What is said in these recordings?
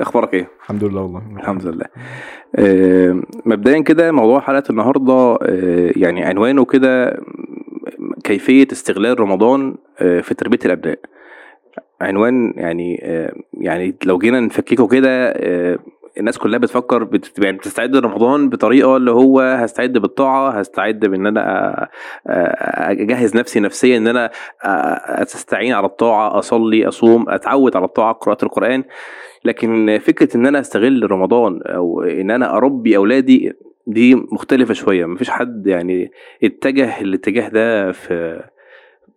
أخبارك إيه؟ الحمد لله والله. الحمد لله. آه، مبدئيا كده موضوع حلقة النهارده آه، يعني عنوانه كده كيفية استغلال رمضان آه، في تربية الأبناء. عنوان يعني آه، يعني لو جينا نفككه كده آه، الناس كلها بتفكر بت- يعني بتستعد لرمضان بطريقة اللي هو هستعد بالطاعة هستعد بإن أنا أ- أ- أجهز نفسي نفسيا إن أنا أستعين على الطاعة أصلي أصوم أتعود على الطاعة قراءة القرآن. لكن فكرة إن أنا أستغل رمضان أو إن أنا أربي أولادي دي مختلفة شوية. مفيش حد يعني اتجه الاتجاه ده في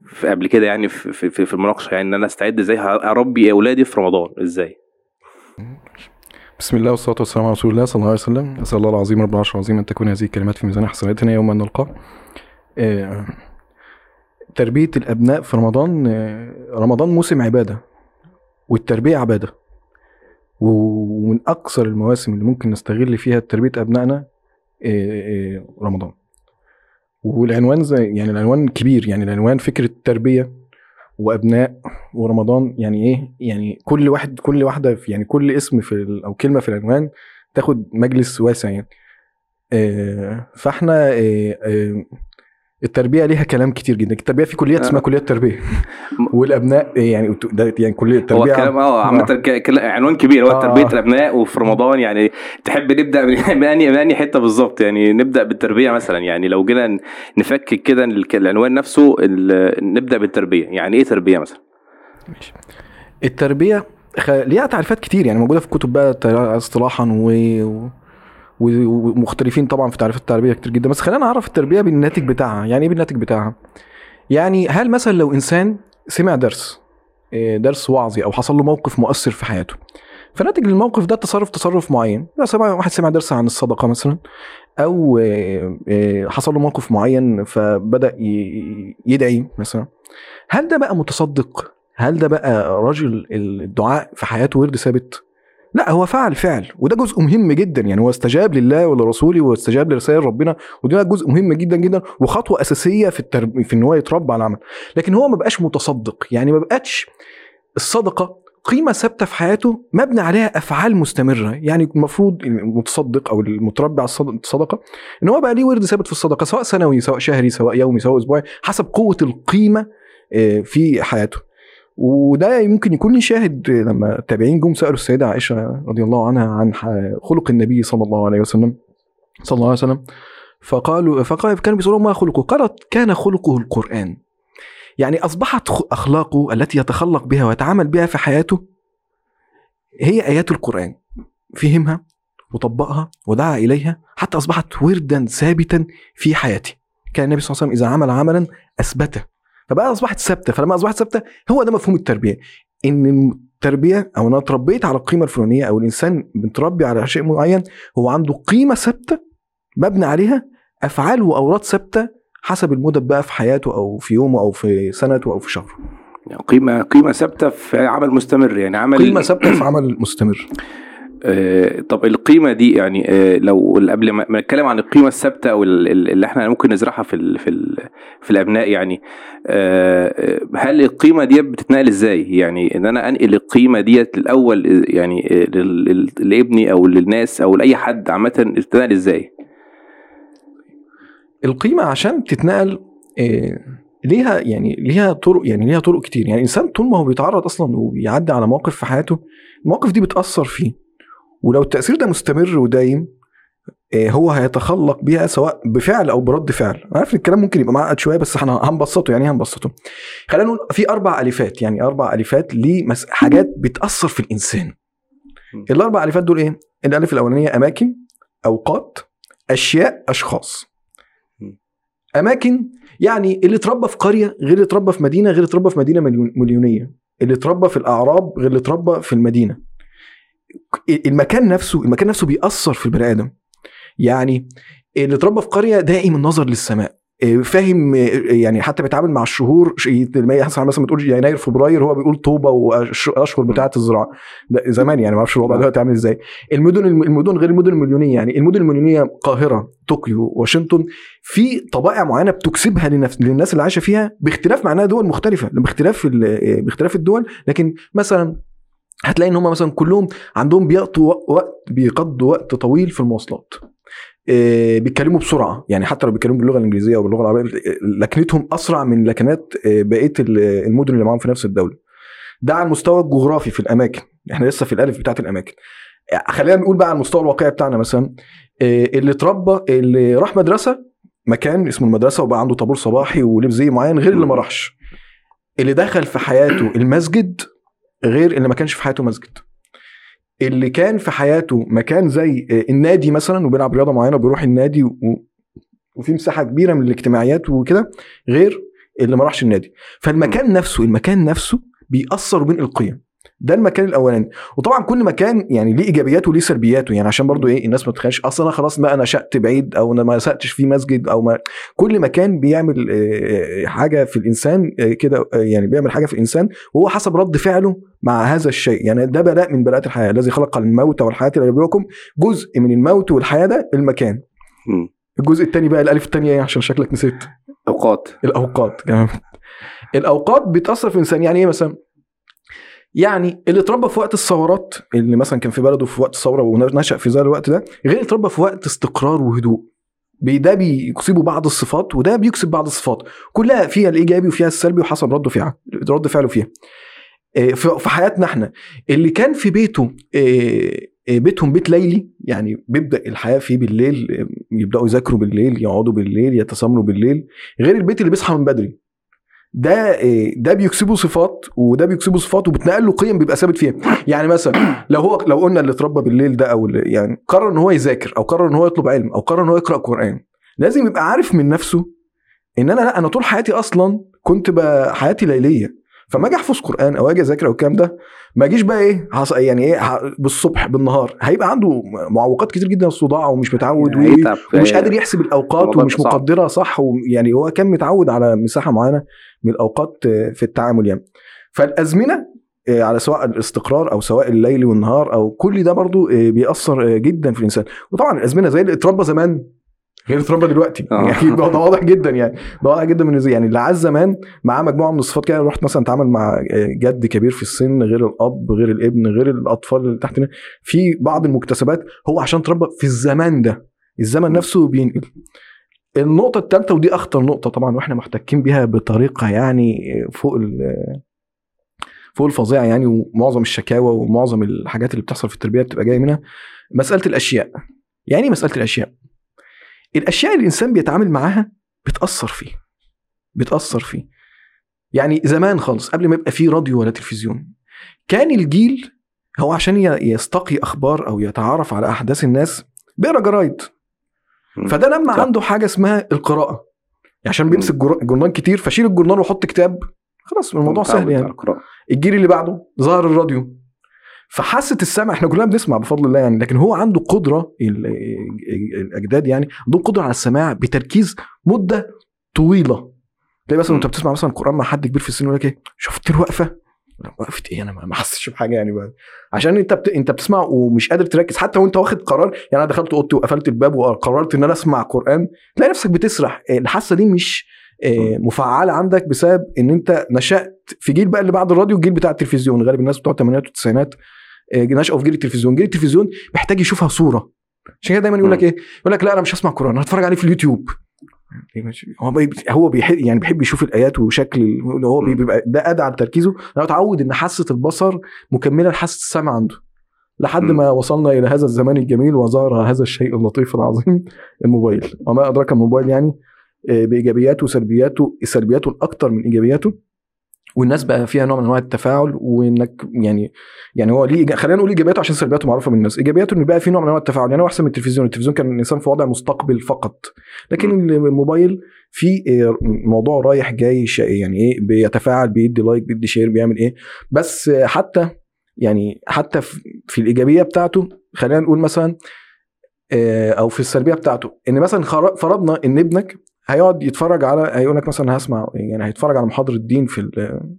في قبل كده يعني في في, في المناقشة. يعني إن أنا أستعد إزاي؟ اربي أولادي في رمضان. إزاي؟ بسم الله والصلاة والسلام على رسول الله صلى الله عليه وسلم. أسأل الله العظيم رب العرش العظيم أن تكون هذه الكلمات في ميزان حسناتنا يوم أن نلقاه. آه، تربية الأبناء في رمضان آه، رمضان موسم عبادة والتربية عبادة. ومن أكثر المواسم اللي ممكن نستغل فيها تربية أبنائنا آه، رمضان. والعنوان زي يعني العنوان كبير يعني العنوان فكرة تربية وأبناء ورمضان يعني إيه؟ يعني كل واحد كل واحدة يعني كل اسم في أو كلمة في العنوان تاخد مجلس واسع يعني. آه، فإحنا آه، آه، التربية ليها كلام كتير جدا. التربية في كليات اسمها آه. كليات تربية. والأبناء آه، يعني ده يعني كلية هو التربيه كلام آه ك- كلا- عنوان كبير. هو آه. تربية الأبناء وفي رمضان يعني تحب نبدأ من أنهي من أنهي حتة بالظبط؟ يعني نبدأ بالتربية مثلا. يعني لو جينا نفكك كده العنوان نفسه نبدأ بالتربية. يعني إيه تربية مثلا؟ ماشي. التربية خ... ليها تعريفات كتير. يعني موجودة في كتب بقى اصطلاحا و... ومختلفين طبعا في تعريفات التربية كتير جدا. بس خلينا نعرف التربية بالناتج بتاعها. يعني إيه بالناتج بتاعها؟ يعني هل مثلا لو إنسان سمع درس إيه، درس وعظي أو حصل له موقف مؤثر في حياته فناتج للموقف ده تصرف تصرف معين. سمع واحد سمع درس عن الصدقة مثلا أو إيه، إيه، حصل له موقف معين فبدأ يدعي مثلا. هل ده بقى متصدق؟ هل ده بقى راجل الدعاء في حياته ورد ثابت؟ لا هو فعل فعل. وده جزء مهم جدا. يعني هو استجاب لله ولرسوله واستجاب لرسائل ربنا. وده جزء مهم جدا جدا وخطوة أساسية في الترب... في إن هو يتربى على العمل. لكن هو ما بقاش متصدق. يعني ما بقتش الصدقة قيمة ثابتة في حياته مبني عليها أفعال مستمرة. يعني المفروض المتصدق أو المتربي على الصد- الصدقة إن هو بقى ليه ورد ثابت في الصدقة سواء سنوي سواء شهري سواء يومي سواء أسبوعي حسب قوة القيمة آه، في حياته. وده ممكن يكون شاهد لما التابعين جم سألوا السيدة عائشة رضي الله عنها عن خلق النبي صلى الله عليه وسلم صلى الله عليه وسلم فقالوا فقال كانوا بيسألوا ما خلقه؟ قالت كان خلقه القرآن. يعني أصبحت أخلاقه التي يتخلق بها ويتعامل بها في حياته هي آيات القرآن. فهمها وطبقها ودعا إليها حتى أصبحت وردا ثابتا في حياته. كان النبي صلى الله عليه وسلم إذا عمل عملا أثبته. فبقى أصبحت ثابتة. فلما أصبحت ثابتة هو ده مفهوم التربية. إن التربية أو أنا اتربيت على القيمة الفلانية أو الإنسان متربي على شيء معين هو عنده قيمة ثابتة مبني عليها أفعال وأوراد ثابتة حسب المدة بقى في حياته أو في يومه أو في سنته أو في شهره. يعني قيمة قيمة ثابتة في عمل مستمر يعني عمل قيمة ثابتة في عمل مستمر. طب القيمة دي يعني آه، لو قبل ما نتكلم عن القيمة الثابتة أو ال- ال- اللي إحنا ممكن نزرعها في ال في ال في الأبناء يعني آه، آه، هل القيمة دي بتتنقل إزاي؟ يعني إن أنا أنقل القيمة ديت الأول آه، يعني آه، لابني أو للناس أو لأي حد عامة تتنقل إزاي؟ القيمة عشان تتنقل آه، ليها يعني ليها طرق يعني ليها طرق كتير. يعني الإنسان طول ما هو بيتعرض أصلا وبيعدي على مواقف في حياته المواقف دي بتأثر فيه. ولو التأثير ده مستمر ودايم آه، هو هيتخلق بيها سواء بفعل أو برد فعل. عارف الكلام ممكن يبقى معقد شوية بس إحنا هنبسطه يعني إيه هنبسطه؟ خلينا نقول في أربع ألفات يعني أربع ألفات لحاجات بتأثر في الإنسان. الأربع ألفات دول إيه؟ الألف الأولانية أماكن أوقات أشياء أشخاص. أماكن يعني اللي اتربى في قرية غير اللي اتربى في مدينة غير اللي اتربى في مدينة مليون- مليونية. اللي اتربى في الأعراب غير اللي اتربى في المدينة. المكان نفسه المكان نفسه بيأثر في البني آدم. يعني اللي اتربى في قرية دائم النظر للسماء. إيه، فاهم إيه، يعني حتى بيتعامل مع الشهور لما يحصل مثلا بتقول يناير فبراير هو بيقول طوبه واشهر بتاعة الزراعة. زمان يعني ما أعرفش الوضع دلوقتي عامل إزاي. المدن المدن غير المدن المليونية يعني المدن المليونية القاهره طوكيو واشنطن في طبائع معينة بتكسبها لنفس للناس اللي عايشة فيها باختلاف معناها دول مختلفة باختلاف باختلاف الدول. لكن مثلا هتلاقي إن هم مثلا كلهم عندهم بيقضوا وقت بيقضوا وقت طويل في المواصلات. آه، بيتكلموا بسرعة. يعني حتى لو بيتكلموا باللغة الإنجليزية أو باللغة العربية لكنتهم أسرع من لكنات آه، بقية ال- المدن اللي معاهم في نفس الدولة. ده على المستوى الجغرافي في الأماكن. إحنا لسه في الألف بتاعت الأماكن. آه، خلينا نقول بقى على المستوى الواقعي بتاعنا مثلا. اللي اتربى اللي راح مدرسة مكان اسمه المدرسة وبقى عنده طابور صباحي ولبس زي معين غير اللي ما راحش. اللي دخل في حياته المسجد غير اللي ما كانش في حياته مسجد. اللي كان في حياته مكان زي آه، النادي مثلا وبيلعب رياضة معينة وبيروح النادي و... وفي مساحة كبيرة من الاجتماعيات وكده غير اللي ما راحش النادي. فالمكان نفسه المكان نفسه بيأثر وبينقل القيم. ده المكان الأولاني. وطبعا كل مكان يعني ليه إيجابياته وليه سلبياته. يعني عشان برضو إيه الناس ما تتخيلش أصلا أنا خلاص بقى نشأت بعيد أو أنا ما نشأتش في مسجد أو ما كل مكان بيعمل آه، حاجة في الإنسان آه، كده آه، يعني بيعمل حاجة في الإنسان وهو حسب رد فعله مع هذا الشيء. يعني ده بلاء من بلاءات الحياة. الذي خلق الموت والحياة ليبلوكم جزء من الموت والحياة ده المكان. الجزء الثاني بقى الألف الثانية إيه؟ عشان شكلك نسيت. أوقات. الأوقات. كمان الأوقات بتأثر في الإنسان. يعني إيه مثلا؟ يعني اللي اتربى في وقت الثورات اللي مثلا كان في بلده في وقت الثورة ونشأ في ذلك الوقت ده غير اللي اتربى في وقت استقرار وهدوء. ده بيكسبه بعض الصفات وده بيكسب بعض الصفات. كلها فيها الإيجابي وفيها السلبي وحسب رده فيها رد فعله فيها. إيه، في حياتنا إحنا اللي كان في بيته إيه، إيه، بيتهم بيت ليلي يعني بيبدأ الحياة فيه بالليل يبدأوا يذاكروا بالليل يقعدوا بالليل يتسامروا بالليل غير البيت اللي بيصحى من بدري. ده إيه، ده بيكسبه صفات وده بيكسبه صفات وبتنقل له قيم بيبقى ثابت فيها. يعني مثلا لو هو لو قلنا اللي اتربى بالليل ده أو يعني قرر إن هو يذاكر أو قرر إن هو يطلب علم أو قرر إن هو يقرأ قرآن لازم يبقى عارف من نفسه إن أنا لأ أنا طول حياتي أصلا كنت حياتي ليلية. فما أجي احفظ قرآن أو أجي اذاكر أو الكلام ده ما اجيش بقى إيه يعني إيه بالصبح بالنهار هيبقى عنده معوقات كتير جدا صداع ومش متعود هيتعب ومش قادر يحسب الأوقات ومش صعب. مقدرها صح ويعني هو كان متعود على مساحة معينة من الأوقات آه، في التعامل يعني فالأزمنة آه، على سواء الاستقرار أو سواء الليل والنهار أو كل ده برضو آه، بيأثر آه، جدا في الإنسان وطبعا الأزمنة زي اللي اتربى زمان غير اتربى دلوقتي. آه. يعني ده واضح جدا يعني. ده واضح جدا من يعني اللي عاز زمان معاه مجموعة من الصفات كده رحت مثلا اتعامل مع جد كبير في السن غير الأب غير الابن غير الأطفال اللي تحتنا في بعض المكتسبات هو عشان اتربى في الزمان ده الزمن نفسه بينقل النقطة الثالثة ودي أخطر نقطة طبعا وإحنا محتكين بيها بطريقة يعني فوق ال- فوق الفظيع يعني ومعظم الشكاوى ومعظم الحاجات اللي بتحصل في التربية بتبقى جاية منها. مسألة الأشياء. يعني إيه مسألة الأشياء؟ الأشياء اللي الإنسان بيتعامل معاها بتأثر فيه بتأثر فيه يعني زمان خالص قبل ما يبقى فيه راديو ولا تلفزيون كان الجيل هو عشان يستقي أخبار أو يتعرف على أحداث الناس بيقرأ جرايد. فده لما صح. عنده حاجة اسمها القراءة عشان. بيمسك جورنال كتير فشيل الجورنال وحط كتاب خلاص الموضوع سهل يعني. الجيل اللي بعده ظهر الراديو فحاسة السمع إحنا كلنا بنسمع بفضل الله يعني لكن هو عنده قدرة ال- ال- الأجداد يعني عندهم قدرة على السماع بتركيز مدة طويلة. تلاقي مثلا مم. وانت بتسمع مثلا القران مع حد كبير في السن يقول لك إيه شفت الوقفة؟ لا، وقفة إيه؟ أنا ما ما حسيتش بحاجة يعني بقى. عشان أنت بت... أنت بتسمع ومش قادر تركز حتى وأنت واخد قرار يعني أنا دخلت أوضتي وقفلت الباب وقررت إن أنا أسمع قرآن تلاقي نفسك بتسرح. آه، الحاسة دي مش آه، مفعلة عندك بسبب إن أنت نشأت في جيل بقى اللي بعد الراديو الجيل بتاع التلفزيون. غالب الناس بتوع الثمانينات والتسعينات نشأوا في جيل التلفزيون. جيل التلفزيون محتاج يشوفها صورة. عشان كده دايما يقول لك إيه؟ يقول لك لا أنا مش هسمع قرآن أنا هتفرج عليه في اليوتيوب. هو هو بيحب يعني بيحب يشوف الآيات وشكل هو. بيبقى ده أدعى لتركيزه. أنا اتعود إن حاسة البصر مكملة لحاسة السمع عنده. لحد. ما وصلنا إلى هذا الزمان الجميل وظهر هذا الشيء اللطيف العظيم الموبايل. وما أدراك الموبايل يعني آه، بإيجابياته وسلبياته سلبياته الاكثر من إيجابياته؟ والناس بقى فيها نوع من أنواع التفاعل وإنك يعني يعني هو ليه خلينا نقول إيجابياته عشان سلبياته معروفة من الناس. إيجابياته إن بقى في نوع من أنواع التفاعل يعني هو أحسن من التلفزيون التلفزيون كان الانسان في وضع مستقبل فقط. لكن الموبايل في آه، موضوع رايح جاي يعني إيه بيتفاعل بيدي like بيدي share بيعمل إيه. بس حتى يعني حتى في الإيجابية بتاعته خلينا نقول مثلا آه، أو في السلبية بتاعته إن مثلا فرضنا إن ابنك هيقعد يتفرج على هيقول لك مثلا هسمع يعني هيتفرج على محاضرة دين في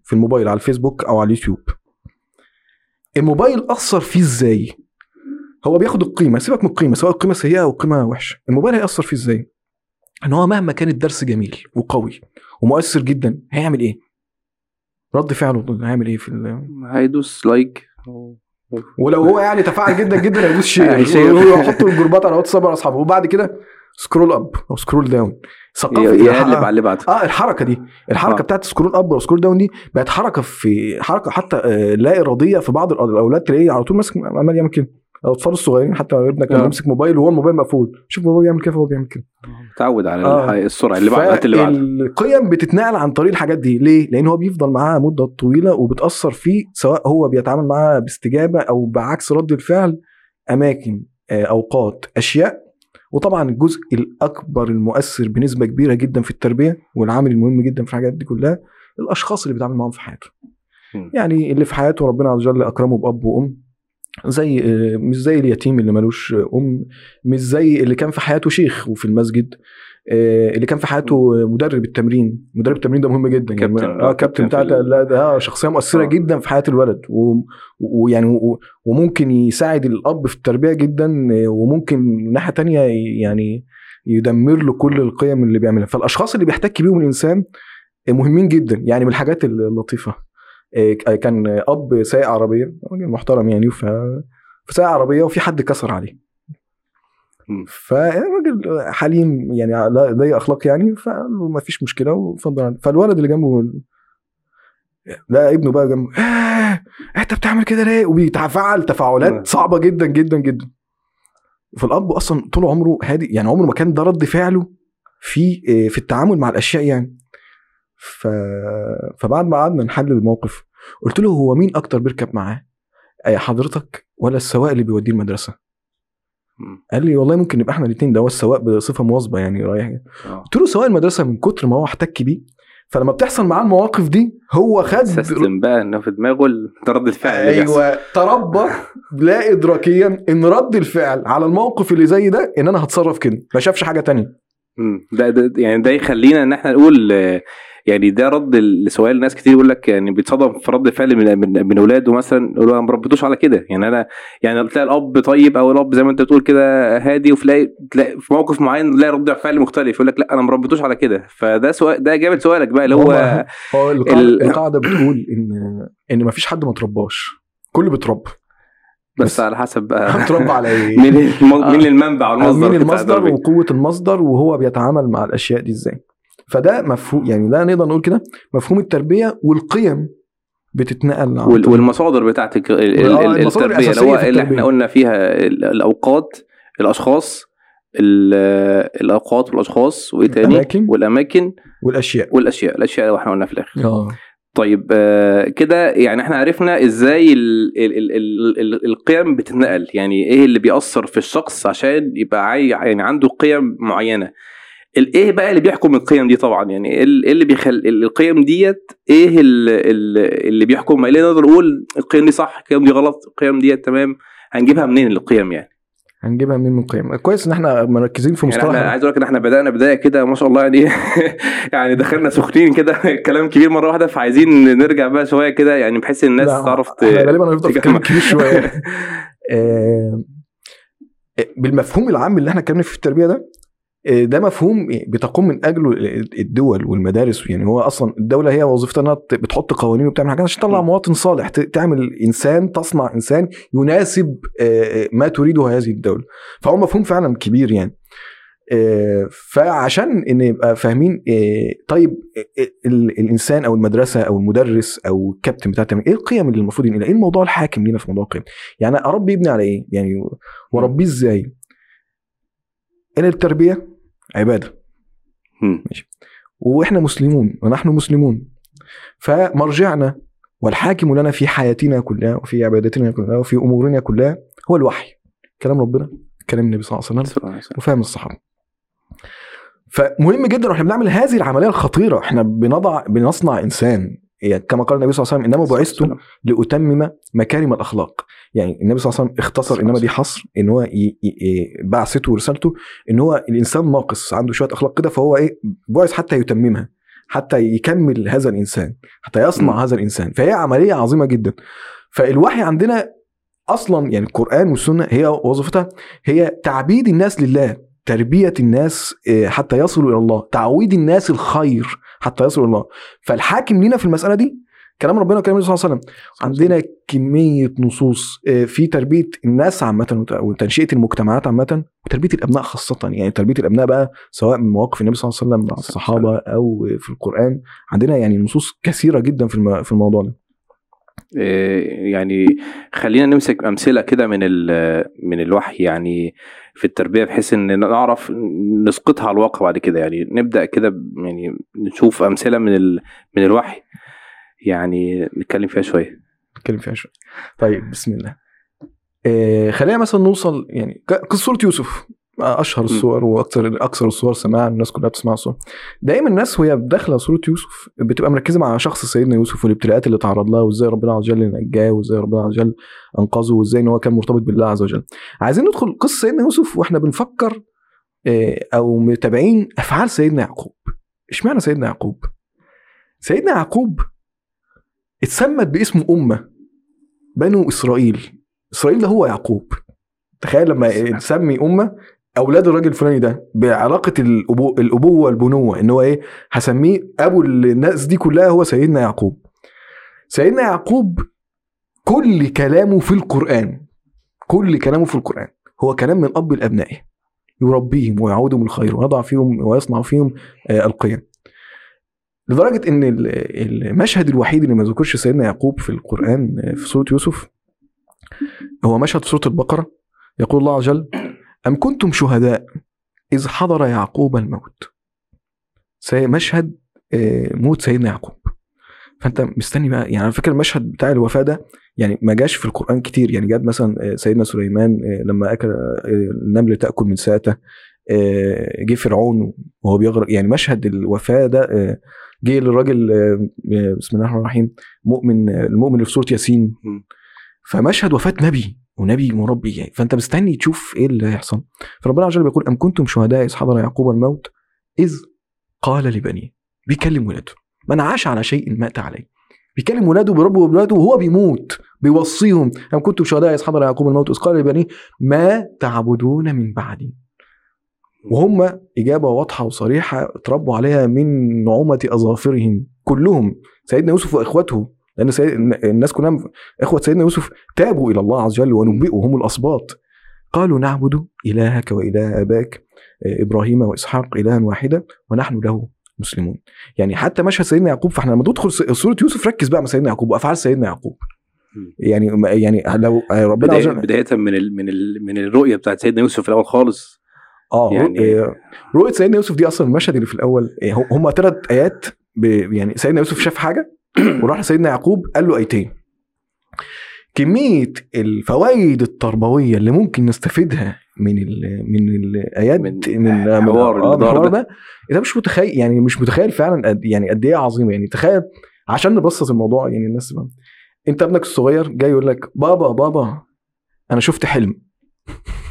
في الموبايل على الفيسبوك أو على اليوتيوب. الموبايل أثر فيه إزاي؟ هو بياخد القيمة سيبك من القيمة سواء القيمة سيئة أو القيمة وحشة الموبايل هيأثر فيه إزاي؟ إن هو مهما كان الدرس جميل وقوي ومؤثر جدا هيعمل إيه؟ رد فعله هيعمل إيه في هيدوس لايك ولو هو يعني تفاعل جدا جدا هيدوس share هيشير. ويحط الجروبات على واتساب على أصحابه وبعد كده scroll up أو scroll down ثقافة يقلب على اللي بعده آه الحركة دي الحركة آه. بتاعت scroll up و scroll down دي بقت حركة في حركة حتى آه، لا إرادية في بعض الأولاد تلاقيه على طول ماسك عمال يعمل كده الأطفال الصغيرين حتى ابنك لما آه. يمسك موبايل وهو الموبايل مقفول شوف بابا بيعمل كده فهو بيعمل كده تعود على آه. السرعة اللي بعده هات اللي بعده القيم بتتنقل عن طريق الحاجات دي ليه؟ لأن هو بيفضل معاها مدة طويلة وبتأثر فيه سواء هو بيتعامل معاها باستجابة أو بعكس رد الفعل أماكن آه، أوقات أشياء وطبعا الجزء الأكبر المؤثر بنسبة كبيرة جدا في التربية والعامل المهم جدا في الحاجات دي كلها الأشخاص اللي بيتعامل معاهم في حياته. يعني اللي في حياته ربنا عز وجل أكرمه بأب وأم زي آه، مش زي اليتيم اللي ملوش أم مش زي اللي كان في حياته شيخ وفي المسجد اللي كان في حياته مدرب التمرين مدرب التمرين ده مهم جدا يعني كابتن. آه كابتن بتاع كابتن ال- لا ده آه، شخصية مؤثرة آه. جدا في حياة الولد ويعني وممكن يساعد الأب في التربية جدا آه، وممكن من ناحية تانية يعني يدمر له كل القيم اللي بيعملها فالأشخاص اللي بيحتك بيهم الإنسان آه، مهمين جدا يعني من الحاجات اللطيفة آه، كان أب سايق عربية راجل محترم يعني ف فسايق عربية وفي حد كسر عليه. فالراجل حليم يعني ضيق أخلاق يعني فقال له ما فيش مشكلة وفضل. فالولد اللي جنبه لا ابنه بقى جنبه آه أنت بتعمل كده ليه وبيتفاعل. تفاعلات صعبة جدا جدا جدا فالأب أصلا طول عمره هادي يعني عمره ما كان ده رد فعله في آه، في التعامل مع الأشياء يعني ف... فبعد ما قعدنا نحلل الموقف قلت له هو مين أكتر بيركب معاه حضرتك ولا السواق اللي بيوديه المدرسة. قال لي والله ممكن نبقى إحنا الاثنين ده هو السواق بصفة مواظبة يعني رايح. آه. قلت له سواق المدرسة من كتر ما هو احتك بيه فلما بتحصل معاه المواقف دي هو خد سيستم بقى إنه في دماغه رد الفعل. أيوه تربى لا ادراكيا إن رد الفعل على الموقف اللي زي ده إن أنا هتصرف كده ما شافش حاجة تانية. ده, ده يعني ده يخلينا إن إحنا نقول يعني ده رد لسؤال ناس كتير يقول لك يعني بيتصدم في رد فعل من من, من أولاده مثلا يقولوا أنا ما ربيتوش على كده. يعني أنا يعني تلاقي الأب طيب أو الأب زي ما أنت بتقول كده هادي وتلاقي تلاقي في موقف معين تلاقي رد فعل مختلف يقول لك لا أنا ما ربيتوش على كده. فده سؤال ده إجابة سؤالك بقى اللي هو هو- القاعده, بتقول ان إن ما فيش حد ما ترباش كله بيتربى. بس على حسب بقى هتربى على إيه؟ مين مين المنبع والمصدر مين المصدر. وقوة المصدر وهو بيتعامل مع الأشياء دي إزاي. فده مفهوم يعني ده نقدر نقول كده مفهوم التربية والقيم بتتنقل وال- والمصادر بتاعت ال- ال- آه، التربية اللي هو اللي إحنا. قلنا فيها ال- الأوقات الأشخاص ال- الأوقات والأشخاص وايه تاني الأماكن. والأماكن. والأشياء. والأشياء الأشياء اللي إحنا قلنا في الآخر. آه. طيب آه، كده يعني إحنا عرفنا إزاي ال ال ال ال ال القيم بتتنقل. يعني إيه اللي بيأثر في الشخص عشان يبقى عاي يعني عنده قيم معينة؟ الايه بقى اللي بيحكم القيم دي طبعا يعني إيه إيه اللي بيخل القيم ديت إيه ال- ال- اللي بيحكم؟ اللي نقدر نقول القيم دي صح القيم دي غلط القيم ديت تمام هنجيبها منين القيم يعني؟ هنجيبها منين من قيم كويس إن إحنا مركزين في يعني مصطلح إحنا عايز أقول لك إن إحنا بدأنا بداية كده ما شاء الله يعني يعني دخلنا سخنين كده كلام كبير مرة واحدة فعايزين نرجع بقى شوية كده يعني بحيث الناس تعرف غالبا هنفضل في. كلام كبير شوية. آه، بالمفهوم العام اللي إحنا اتكلمنا فيه في التربية ده ده مفهوم بتقوم من أجله الدول والمدارس يعني هو أصلا الدولة هي وظيفتها إنها بتحط قوانين وبتعمل حاجات عشان تطلع. مواطن صالح تعمل إنسان تصنع إنسان يناسب آه، ما تريده هذه الدولة فهو مفهوم فعلا كبير يعني آه، فعشان إن يبقى فاهمين آه، طيب آه، ال- الإنسان أو المدرسة أو المدرس أو الكابتن بتاع التمرين إيه القيم اللي المفروض ينقلها؟ إيه الموضوع الحاكم لينا في موضوع القيم؟ يعني أربي ابني على إيه؟ يعني واربيه إزاي؟ إن التربية عبادة. مم. وإحنا مسلمون ونحن مسلمون. فمرجعنا والحاكم لنا في حياتنا كلها وفي عبادتنا كلها وفي أمورنا كلها هو الوحي. كلام ربنا كلام النبي صلى الله عليه وسلم وفهم الصحابة. فمهم جدا وإحنا بنعمل هذه العملية الخطيرة. إحنا بنضع بنصنع إنسان. يعني كما قال النبي صلى الله عليه وسلم إنما بعثت لأتمم مكارم الأخلاق. يعني النبي صلى الله عليه وسلم اختصر إنما دي حصر إن هو بعثته ورسالته إن هو الإنسان ناقص عنده شوية أخلاق كده فهو إيه بعث حتى يتممها حتى يكمل هذا الإنسان حتى يصنع م. هذا الإنسان. فهي عملية عظيمة جدا. فالوحي عندنا أصلا يعني القرآن والسنة هي وظيفتها هي تعبيد الناس لله تربية الناس آه، حتى يصلوا إلى الله تعويد الناس الخير حتى إلى الله. فالحاكم لينا في المسألة دي كلام ربنا وكلام النبي صلى الله عليه وسلم. عندنا كمية نصوص آه، في تربية الناس عامة وت- وتنشئة المجتمعات عامة وتربية الأبناء خاصة. يعني تربية الأبناء بقى سواء من مواقف النبي صلى الله عليه وسلم مع الصحابة أو في القرآن. عندنا يعني نصوص كثيرة جدا في في الموضوع ده. إيه، يعني خلينا نمسك أمثلة كده من ال- من الوحي. يعني في التربية بحيث إن نعرف نسقطها على الواقع بعد كده. يعني نبدأ كده يعني نشوف أمثلة من ال من الوحي. يعني نتكلم فيها شوية. نتكلم فيها شوية. طيب بسم الله. آه خلينا مثلا نوصل يعني قصة يوسف. أشهر الصور وأكثر أكثر الصور سماعا الناس كلها بتسمع الصور دايما الناس وهي داخلة سوره يوسف بتبقى مركزة مع شخص سيدنا يوسف والابتلاءات اللي تعرض لها وإزاي ربنا عز وجل نجاه وإزاي ربنا عز وجل أنقذه وإزاي إن هو كان مرتبط بالله عز وجل. عايزين ندخل قصة سيدنا يوسف وإحنا بنفكر آه، أو متابعين أفعال سيدنا يعقوب. إشمعنى سيدنا يعقوب؟ سيدنا يعقوب اتسمت باسم أمة بنو إسرائيل. إسرائيل ده هو يعقوب. تخيل لما تسمي أمة أولاد الراجل الفلاني ده بعلاقة الأبو... الأبوة والبنوة إن هو إيه هسميه أبو الناس دي كلها هو سيدنا يعقوب. سيدنا يعقوب كل كلامه في القرآن كل كلامه في القرآن هو كلام من أب لأبنائه يربيهم ويعودهم الخير ويضع فيهم ويصنع فيهم آه، القيم. لدرجة إن ال- المشهد الوحيد اللي ما ذكرش سيدنا يعقوب في القرآن آه، في سورة يوسف هو مشهد سورة البقرة يقول الله عز وجل أم كنتم شهداء إذ حضر يعقوب الموت؟ مشهد آه، موت سيدنا يعقوب. فأنت مستني بقى يعني على فكرة المشهد بتاع الوفاة ده يعني ما جاش في القرآن كتير. يعني جاد مثلا آه، سيدنا سليمان آه، لما أكل النمل تأكل من ساته جه فرعون وهو بيغرق. يعني مشهد الوفاة ده جه للراجل بسم الله الرحمن الرحيم مؤمن المؤمن اللي في سورة ياسين. فمشهد وفاة نبي. ونبي مربي يعني فأنت مستني تشوف إيه اللي هيحصل. فربنا عز وجل بيقول أم كنتم شهداء إذ حضر يعقوب الموت؟ إذ قال لبنيه بيكلم ولاده. من عاش على شيء مات عليه. بيكلم ولاده بيربوا ولاده وهو بيموت بيوصيهم. أم كنتم شهداء إذ حضر يعقوب الموت؟ إذ قال لبنيه ما تعبدون من بعدي. وهم إجابة واضحة وصريحة اتربوا عليها من نعومة أظافرهم كلهم. سيدنا يوسف وإخوته لأن سيد الناس كلها إخوة سيدنا يوسف تابوا إلى الله عز وجل ونبئوا هم الأسباط. قالوا نعبد إلهك وإله أباك آه، إبراهيم وإسحاق إلها واحدا ونحن له مسلمون. يعني حتى مشهد سيدنا يعقوب فإحنا لما ندخل س- سورة يوسف ركز بقى مع سيدنا يعقوب وأفعال سيدنا يعقوب. يعني يعني لو ربنا عز بداية, بداية من ال من ال من الرؤية بتاعت سيدنا يوسف في الأول خالص. آه يعني- يعني رؤية سيدنا يوسف دي أصلا المشهد اللي في الأول هم ثلاث آيات ب يعني سيدنا يوسف شاف حاجة؟ وراح لسيدنا يعقوب قال له آيتين. كمية الفوائد التربوية اللي ممكن نستفيدها من ال من الايات من من الحوار آه، دار الحوار ده. ده ده مش متخيل يعني مش متخيل فعلا قد يعني قد إيه عظيمه يعني تخيل عشان نبسط الموضوع يعني الناس تفهم. أنت ابنك الصغير جاي يقول لك بابا بابا أنا شفت حلم.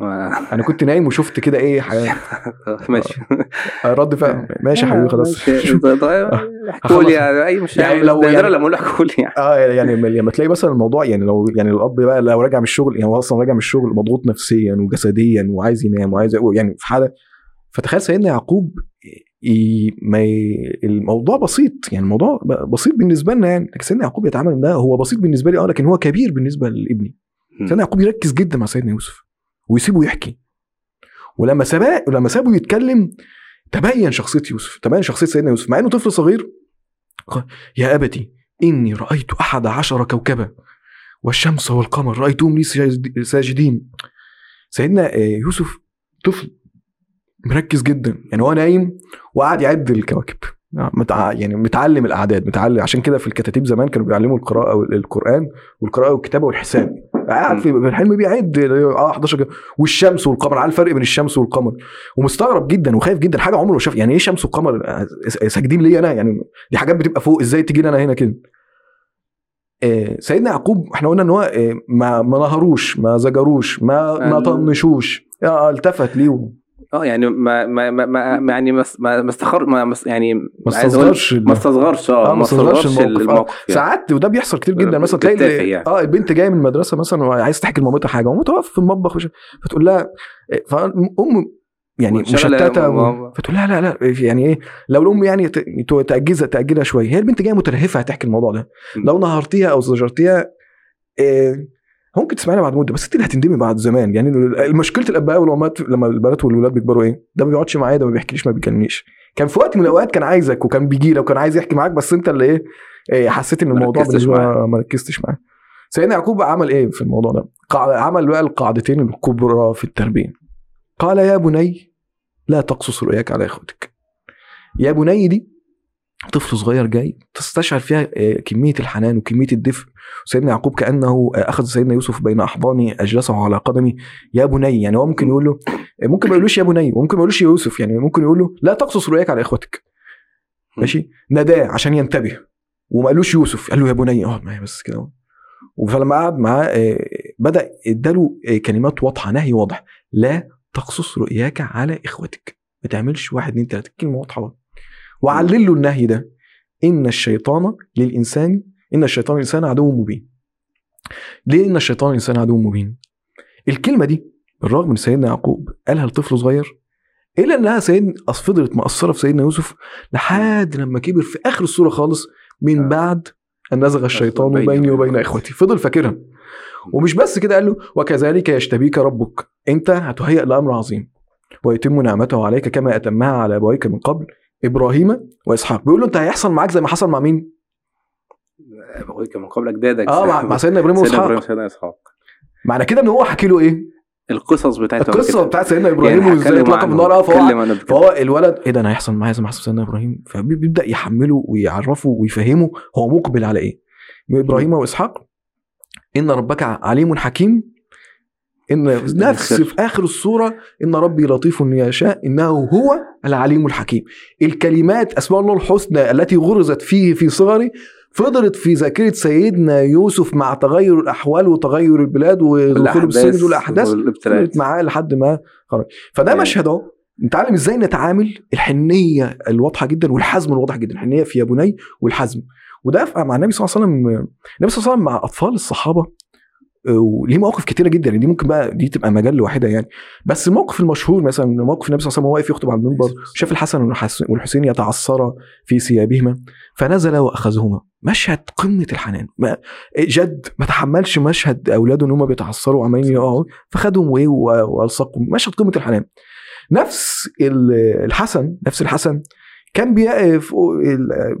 أنا كنت نايم وشفت كده إيه حاجة ماشي. رد فعل. ماشي يا حبيبي خلاص. ماشي. طيب احكوا لي يعني أي مش يعني لو يعني- لما أقول احكوا لي يعني. آه يعني لما تلاقي مثلا الموضوع يعني لو يعني الأب بقى لو راجع من الشغل يعني هو أصلا راجع من الشغل مضغوط نفسيا وجسديا وعايز ينام وعايز يعني في حالة فتخيل سيدنا يعقوب. ما. الموضوع بسيط يعني الموضوع بسيط بالنسبة لنا يعني لكن سيدنا يعقوب يتعامل ده هو بسيط بالنسبة لي آه لكن هو كبير بالنسبة لابني. سيدنا يعقوب يركز جدا مع سيدنا يوسف. ويسيبه يحكي. ولما سبق ولما سابه يتكلم تبين شخصية يوسف تبين شخصية سيدنا يوسف مع إنه طفل صغير يا أبتي إني رأيت أحد عشر كوكبا والشمس والقمر رأيتهم لي ساجد- ساجدين. سيدنا آه، يوسف طفل مركز جدا يعني هو نايم وقاعد يعد الكواكب. متع... يعني متعلم الأعداد متعلم عشان كده في الكتاتيب زمان كانوا بيعلموا القراءة والقران والقراءة والكتابة والحساب. قاعد في الحلم بيعد آه 11 كده. والشمس والقمر عارف الفرق بين الشمس والقمر؟ ومستغرب جدا وخايف جدا حاجة عمره ما شاف. يعني إيه شمس وقمر؟ آه، ساجدين لي أنا؟ يعني دي حاجات بتبقى فوق إزاي تيجي لي أنا هنا كده؟ آه، سيدنا يعقوب إحنا قلنا إن هو آه، ما ما نهروش ما زجروش ما ما طنشوش. آه، التفت ليه آه يعني ما ما ما, ما يعني ما ما استخر ما يعني ما استصغرش ما استصغرش آه ما استصغرش الموقف, الموقف يعني. ساعات وده بيحصل كتير جدا. مثلا تلاقي يعني. آه البنت جاية من المدرسة مثلا وعايز تحكي لمامتها حاجة ومامتها واقفة في المطبخ وش... فتقول لها فام يعني مشتتة و... فتقول لا لا لا يعني إيه لو الأم يعني تأجزها تأجلها شوية. هي البنت جاية مترهفه هتحكي الموضوع ده. لو نهرتيها أو زجرتيها إيه ممكن تسمعنا بعد مدة بس انت اللي هتندمي بعد زمان. يعني مشكلة الأباء والأمهات لما البنات والولاد بيكبروا إيه؟ ده ما بيقعدش معايا ده ما بيحكيليش ما بيكلمنيش. كان في وقت من الأوقات كان عايزك وكان بيجي لك وكان عايز يحكي معاك بس أنت اللي إيه, إيه حسيت إن الموضوع. ما ركزتش معاه. سيدنا يعقوب عمل إيه في الموضوع ده؟ عمل بقى القاعدتين الكبرى في التربية. قال يا بني لا تقصص رؤياك على إخوتك. يا بني دي طفل صغير جاي تستشعر فيها آه، كمية الحنان وكمية الدفء. سيدنا يعقوب كأنه آه، أخذ سيدنا يوسف بين أحضانه أجلسه على قدمه. يا بني يعني هو ممكن يقول له آه، ممكن ما يقولوش يا بني وممكن ما يقولوش يا يوسف يعني ممكن يقول له لا تقصص رؤياك على إخوتك. ماشي؟ ناداه عشان ينتبه. وما قالوش يوسف قال له يا بني اقعد معايا بس كده. فلما قعد معاه بدأ اداله كلمات واضحة نهي واضح. لا تقصص رؤياك على إخوتك. ما تعملش واحد اتنين تلاتة كلمة واضحة وعلل له النهي ده. إن الشيطان للإنسان إن الشيطان للإنسان عدو مبين. ليه إن الشيطان للإنسان عدو مبين؟ الكلمة دي بالرغم من سيدنا يعقوب قالها لطفل صغير إلا إنها سيد أص- فضلت مأثره في سيدنا يوسف لحد لما كبر في آخر السوره خالص من آه. بعد أن نزغ الشيطان بيني وبين أخوتي. فضل فاكرها. ومش بس كده قال له وكذلك يشتبيك ربك. أنت هتهيأ لأمر عظيم. ويتم نعمته عليك كما أتمها على أبويك من قبل. إبراهيم وإسحاق. بيقول له أنت هيحصل معاك زي ما حصل مع مين؟ ابويك من قبل أجدادك. آه مع, مع سيدنا إبراهيم سيدنا إبراهيم واسحاق سيدنا إسحاق. معنى كده إن هو حكي له إيه؟ القصص بتاعته القصة بتاعت سيدنا إبراهيم وإزاي اتلقى في النار. آه فهو فهو الولد إيه ده؟ أنا هيحصل معايا زي ما حصل سيدنا إبراهيم. فبيبدأ يحمله ويعرفه ويفهمه هو مقبل على إيه. إبراهيم وإسحاق إن ربك عليم حكيم إن نفس في آخر السوره إن ربي لطيف يشاء إنه هو العليم الحكيم. الكلمات أسماء الله الحسنى التي غرزت فيه في صغره فضلت في ذاكرة سيدنا يوسف مع تغير الأحوال وتغير البلاد ودخول السجن والأحداث فضلت معاه لحد ما خرج. فده أيوة. مشهد أهو. نتعلم إزاي نتعامل الحنية الواضحة جدا والحزم الواضح جدا الحنية في يا بني والحزم. وده مع النبي صلى الله عليه وسلم النبي صلى الله عليه وسلم مع أطفال الصحابة وليه مواقف كتيرة جدا يعني دي ممكن بقى دي تبقى مجال لوحدها يعني. بس الموقف المشهور مثلا موقف النبي صلى الله عليه وسلم واقف يخطب على المنبر شاف الحسن والحس- والحسين يتعثرا في ثيابهما فنزل وأخذهما. مشهد قمة الحنان. ما جد ما تحملش مشهد أولاده إن هم بيتعثروا وعمالين يقعوا فخدهم وايه وألصقهم. مشهد قمة الحنان. نفس ال- الحسن نفس الحسن كان بيقف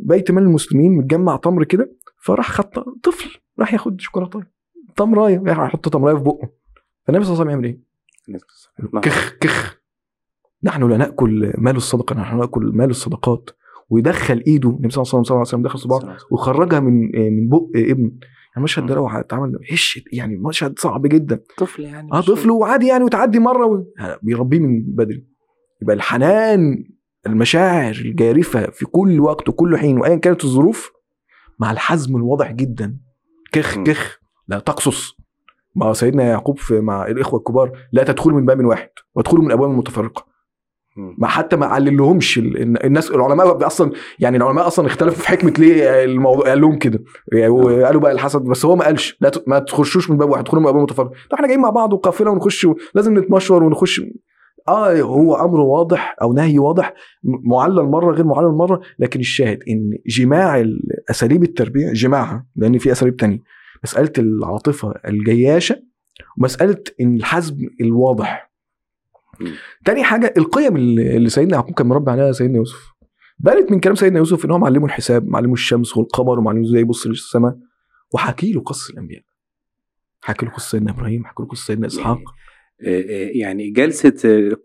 بيت مال المسلمين متجمع تمر كده فراح خد طفل راح ياخد شوكولاتة. تمراية. راح يحط تمراية في بقه. فالنبي صلى الله عليه وسلم يعمل إيه؟ كخ كخ. نحن لا نأكل مال الصدقة نحن نأكل مال الصدقات. ويدخل إيده النبي صلى الله عليه وسلم دخل صباعه وخرجها من من بق ابن. يعني المشهد ده لو اتعمل هش يعني مشهد صعب جدا. طفل يعني آه طفل وعادي يعني وتعدي مرة و... بيربيه من بدري. يبقى الحنان المشاعر الجارفة في كل وقت وكل حين وايا كانت الظروف مع الحزم الواضح جدا. كخ. كخ. لا تقصص. ما سيدنا يعقوب في مع الإخوة الكبار لا تدخلوا من باب واحد وادخلوا من أبواب متفرقة. ما حتى ما عللهمش ال- الناس العلماء أصلا يعني العلماء أصلا اختلفوا في حكمة ليه الموضوع قال لهم كده. يعني وقالوا بقى الحسد بس هو ما قالش. لا ما تخشوش من باب واحد تدخلوا من أبواب متفرقة. طب إحنا جايين مع بعض وقافلة ونخش لازم نتمشور ونخش. آه هو أمر واضح أو نهي واضح معلل مرة غير معلل مرة لكن الشاهد إن جماع ال- أساليب التربية جماعها لأن في أساليب تانية. مسألة العاطفة الجياشة ومسألة الحزم الواضح. تاني حاجة القيم اللي سيدنا يعقوب كان مربي عليها سيدنا يوسف. بانت من كلام سيدنا يوسف إن هو معلمه الحساب معلمه الشمس والقمر ومعلمه إزاي يبص للسماء. وحكي له قصة الأنبياء. حكي له قصة سيدنا إبراهيم حكي له قصة سيدنا إسحاق. آه، آه، يعني جلسة آه،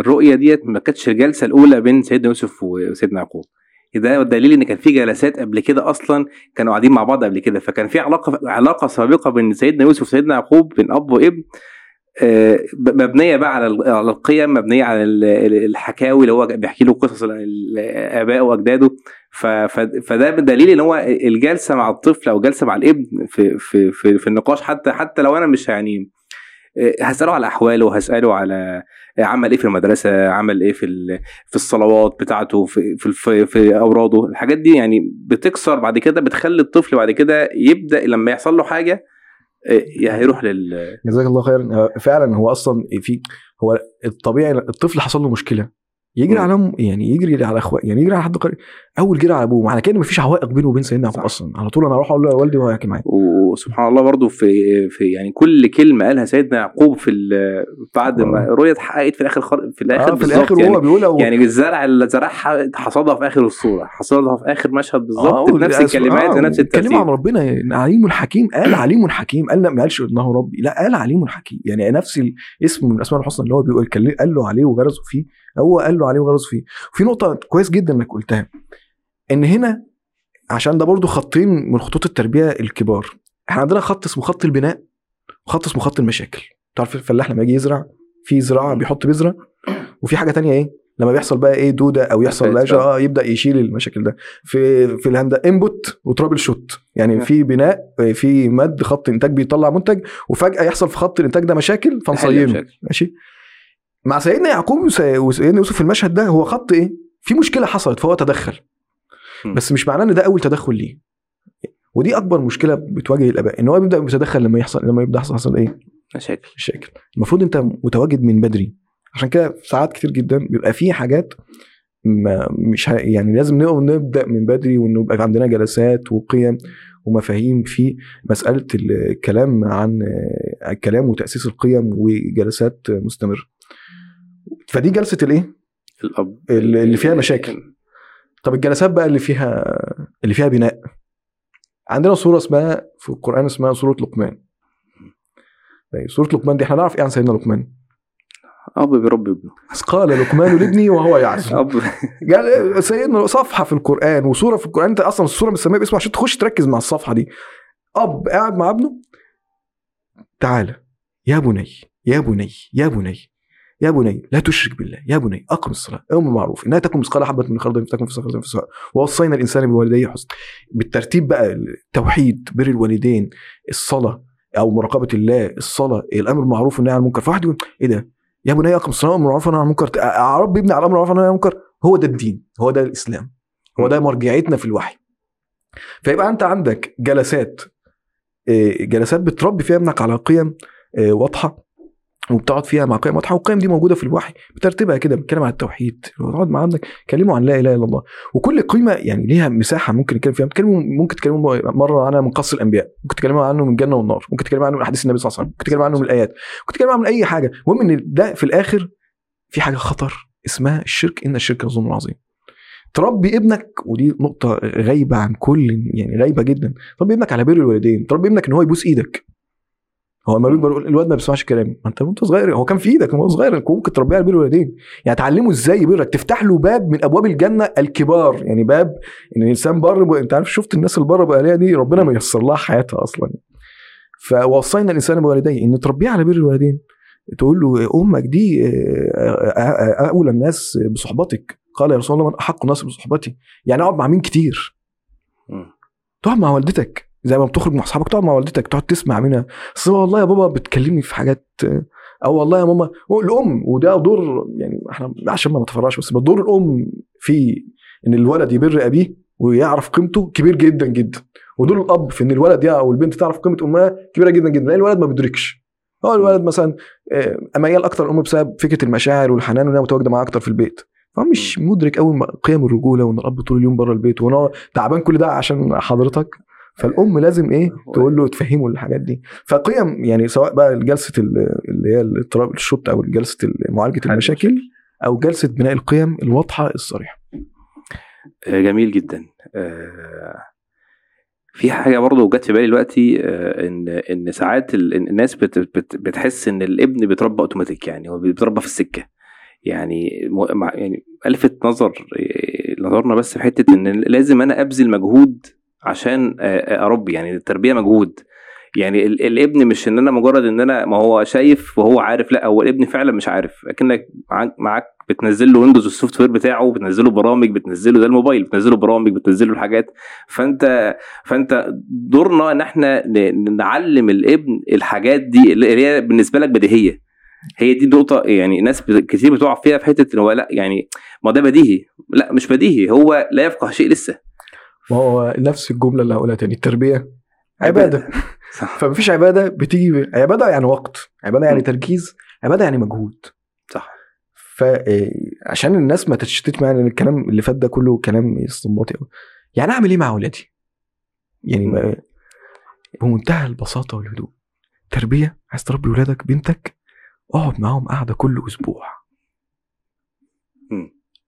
الرؤية ديت ما كانتش الجلسة الأولى بين سيدنا يوسف وسيدنا يعقوب. ده دليل إن كان في جلسات قبل كده أصلا كانوا قاعدين مع بعض قبل كده. فكان في علاقة علاقة سابقة بين سيدنا يوسف وسيدنا يعقوب بين أب وابن آه، مبنية بقى على على القيم مبنية على ال- ال- الحكاوي اللي هو بيحكي له قصص ال- ال- ابائه واجداده فده دليل إن هو الجلسة مع الطفل أو الجلسه مع الابن في في في, في النقاش حتى حتى لو أنا مش يعني هساله على أحواله هساله على عمل إيه في المدرسة عمل إيه في في الصلوات بتاعته في في في, أوراده. الحاجات دي يعني بتكسر بعد كده بتخلي الطفل بعد كده يبدأ لما يحصل له حاجة آه، هيروح لل جزاك الله خيرا. آه، فعلا هو أصلا في هو الطبيعي الطفل حصل له مشكلة. يجري. على يعني يجري على اخوه يعني يجري على حد قريب أول جري على أبوه معنى كده مفيش عوائق بينه وبين سيدنا يعقوب. أصلا على طول أنا أروح أقول له يا والدي وهو يحكي معايا وسبحان الله برضو في في يعني كل كلمة قالها سيدنا يعقوب في بعد ما آه. الرؤيه اتحققت في الآخر خر... في الآخر آه في الآخر يعني وهو بيقول أو يعني الزرع اللي زرعها حصدها في آخر الصورة حصدها في آخر مشهد بالظبط بنفس والأسف- الكلمات آه، ونفس اتكلم عن الترتيب ربنا عليم حكيم قال عليم حكيم قال ما قالش انه ربي لا قال عليم حكيم يعني نفس الاسم من الاسماء الحسنى اللي هو بيقول قال له عليه وغرزه فيه هو قال له عليه وغرزه فيه في نقطة كويس جدا إنك قلتها إن هنا عشان ده برضو خطين من خطوط التربية الكبار. إحنا عندنا خط اسمه خط البناء وخط اسمه خط المشاكل. تعرف الفلاح لما يجي يزرع في زراعة بيحط بذرة وفي حاجة تانية إيه؟ لما بيحصل بقى إيه؟ دودة أو يحصل حاجة. آه يبدأ يشيل المشاكل ده. في في الهندسة input و troubleshoot يعني. في بناء في مد خط إنتاج بيطلع منتج وفجأة يحصل في خط الإنتاج ده مشاكل مشاكل. ماشي؟ مع سيدنا يعقوب وس- وسيدنا يوسف في المشهد ده هو خط إيه؟ في مشكلة حصلت فهو تدخل. بس مش معناه إن ده أول تدخل ليه. ودي أكبر مشكلة بتواجه الأباء إن هو بيبدا يتدخل لما يحصل لما يبدأ يحصل حصل إيه؟ مشاكل. مشاكل. المفروض أنت متواجد من بدري. عشان كده ساعات كتير جدا بيبقى في حاجات ما مش ه... يعني لازم نبدأ من بدري وإنه يبقى عندنا جلسات وقيم ومفاهيم في مسألة الكلام عن الكلام وتأسيس القيم وجلسات مستمرة. فدي جلسة الإيه؟ الأب. اللي فيها مشاكل. طب الجلسات بقى اللي فيها اللي فيها بناء. عندنا سورة اسمها في القرآن اسمها سورة لقمان. طيب، سورة لقمان دي إحنا نعرف إيه عن سيدنا لقمان؟ أب بيربي ابنه. قال لقمان لابني وهو يعزم أب. سيدنا صفحة في القرآن وسورة في القرآن أنت أصلا السورة مسميه باسمها عشان تخش تركز مع الصفحة دي. أب قاعد مع ابنه؟ تعالى يا بني يا بني يا بني. يا بني لا تشرك بالله يا بني أقم الصلاة أمر بالمعروف. إنها تكن مثقال حبه من خردل فتكن في صخره في ووصينا الإنسان بوالديه حسنا بالترتيب بقى التوحيد بر الوالدين الصلاة أو مراقبة الله الصلاة الأمر بالمعروف والنهي عن المنكر. فواحد يقول إيه ده؟ يا بني أقم الصلاة أمر بالمعروف والنهي عن المنكر. أربي ابني على الامر بالمعروف والنهي عن المنكر. هو ده الدين هو ده الإسلام هو ده مرجعيتنا في الوحي. فيبقى أنت عندك جلسات إيه، جلسات بتربي فيها ابنك على قيم إيه، واضحة. وبتقعد فيها مع قيم واضحة والقيم دي موجودة في الوحي بترتيبها كده بتتكلم عن التوحيد. تقعد مع ابنك كلمه عن لا إله إلا الله. وكل قيمة يعني ليها مساحة ممكن نتكلم فيها. تكلموا ممكن تكلموا مرة عنها من قص الأنبياء. ممكن تكلموا عنه من الجنة والنار. ممكن تكلموا عنه من أحاديث النبي صلى الله عليه وسلم. ممكن تكلموا عنه من الآيات. ممكن تكلموا عنه من أي حاجة. المهم إن ده في الآخر في حاجة خطر اسمها الشرك. إن الشرك لظلم عظيم. تربي ابنك ودي نقطة غايبة عن كل يعني غايبة جدا. تربي ابنك على بر الوالدين. تربي ابنك إن هو يبوس إيدك. هو لما بيكبر يقول الواد ما بيسمعش كلامي. ما انت وانت صغير هو كان في إيدك وهو صغير ممكن تربيه على بر الوالدين يعني تعلمه إزاي يبرك تفتح له باب من ابواب الجنة الكبار. يعني باب ان الانسان بر انت عارف شفت الناس اللي بره بقى دي؟ ربنا ميسر لها حياتها أصلا. فوصينا الإنسان بوالديه إن تربيه على بر الوالدين تقول له أمك دي آه، آه، آه، أولى الناس بصحبتك. قال يا رسول الله من أحق الناس بصحبتي. يعني أقعد مع مين كتير. تقعد مع والدتك. زي ما بتخرج مع أصحابك تقعد مع والدتك تقعد تسمع منها. أصل والله يا بابا بتكلمني في حاجات أو والله يا ماما الأم وده دور يعني إحنا عشان ما نتفرعش بس دور الأم في إن الولد يبر أبيه ويعرف قيمته كبير جدا جدا. ودور الأب في إن الولد أو البنت تعرف قيمة أمها كبيرة جدا جدا. لأن الولد ما بيدركش. هو الولد مثلا آه، ميال أكتر الأم بسبب فكرة المشاعر والحنان وإنها متواجدة معاه أكتر في البيت. فهو مش مدرك قوي قيم الرجولة وإن الأب طول اليوم بره البيت وإن هو تعبان كل ده عشان حضرتك. فالأم لازم إيه تقول له تفهمه الحاجات دي. فقيم يعني سواء بقى جلسة ال- اللي هي الاضطراب الشط أو جلسة معالجة المشاكل أو جلسة بناء القيم الواضحة الصريحة. آه، جميل جدا. آه، في حاجة برضه جت في بالي دلوقتي آه، إن إن ساعات الناس بت بت بتحس إن الابن بيتربى أوتوماتيك يعني هو بيتربى في السكة. يعني يعني ألفت نظر نظرنا بس في حتة إن لازم أنا أبذل مجهود عشان آه، أربي يعني التربية مجهود. يعني ال- الابن مش إن أنا مجرد إن أنا ما هو شايف وهو عارف لأ هو الابن فعلا مش عارف. أكنك معاك بتنزل له Windows ال software بتاعه بتنزل له برامج بتنزل له ده الموبايل بتنزل له برامج بتنزل له الحاجات. فأنت فأنت دورنا إن إحنا نعلم الابن الحاجات دي اللي هي بالنسبة لك بديهية. هي دي نقطة يعني ناس كتير بتقع فيها في حتة إن هو لأ يعني ما ده بديهي. لأ مش بديهي. هو لا يفقه شيء لسه. ما هو نفس الجملة اللي هقولها تاني التربية. عبادة. صح. فمفيش عبادة بتيجي عبادة يعني وقت عبادة يعني. تركيز عبادة يعني مجهود. صح. فعشان الناس ما تتشتت معايا لأن الكلام اللي فات ده كله كلام استنباطي قوي يعني أعمل إيه مع أولادي؟ يعني ما بمنتهى البساطة والهدوء. تربية عايز تربي ولادك بنتك اقعد معاهم قعدة كل أسبوع.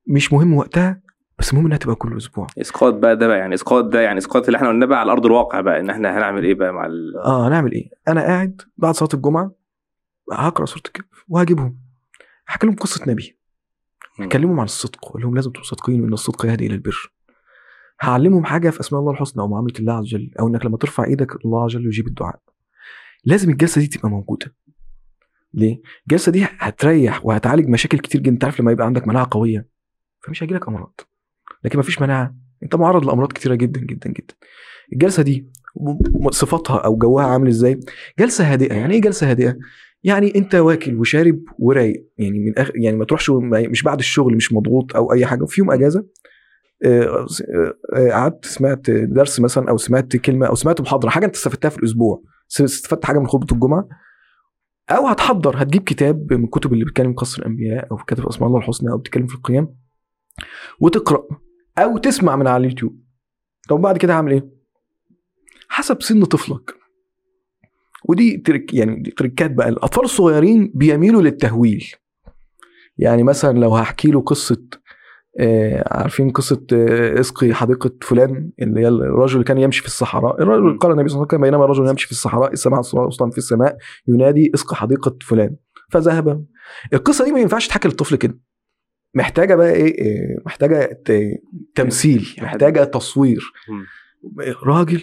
مش مهم وقتها بس المهم إنها تبقى كل أسبوع. إسقاط بقى ده بقى يعني إسقاط ده يعني إسقاط اللي إحنا قلناه بقى على أرض الواقع بقى إن إحنا هنعمل إيه بقى مع ال... آه هنعمل إيه؟ أنا قاعد بعد صلاة الجمعة هقرأ سورة الكهف وهجيبهم. هحكي لهم قصة نبي. هكلمهم عن الصدق. واقول لهم لازم تبقوا صادقين وان الصدق يهدي إلى البر. هعلمهم حاجة في أسماء الله الحسنى أو معامله الله عز وجل أو إنك لما ترفع إيدك الله عز وجل يجيب الدعاء. لازم الجلسة دي تبقى موجودة. ليه؟ الجلسة دي هتريح وهتعالج مشاكل كتير جدا. انت عارف لما يبقى عندك مناعه قوية؟ فمش هيجيلك أمراض. لكن مفيش مناعة. انت معرض لأمراض كتيرة جدا جدا جدا. الجلسة دي صفاتها أو جوها عامل إزاي؟ جلسة هادئة. يعني إيه جلسة هادئة؟ يعني أنت واكل وشارب ورايق. يعني من أخ... يعني ما تروحش مش بعد الشغل مش مضغوط أو أي حاجة. في يوم أجازة آه، آه، قعدت سمعت درس مثلا أو سمعت كلمة أو سمعت محاضرة حاجة أنت استفدتها في الأسبوع. استفدت حاجة من خطبة الجمعة. أو هتحضر هتجيب كتاب من الكتب اللي بتتكلم قصر الأنبياء أو كتاب أسماء الله الحسنى أو بتتكلم في القيام وتقرأ. أو تسمع من على اليوتيوب. طب بعد كده هعمل إيه؟ حسب سن طفلك. ودي ترك يعني دي تركات بقى. الأطفال الصغيرين بيميلوا للتهويل. يعني مثلا لو هحكي له قصة آه عارفين قصة آه اسقي حديقة فلان اللي هي الرجل اللي كان يمشي في الصحراء. الرجل قال النبي صلى الله عليه وسلم بينما رجل يمشي في الصحراء سمع صوتا في السماء ينادي اسقي حديقة فلان. فذهب. القصة دي ما ينفعش تحكي للطفل كده. محتاجة بقى إيه؟ إيه، محتاجة تمثيل محتاجة تصوير. راجل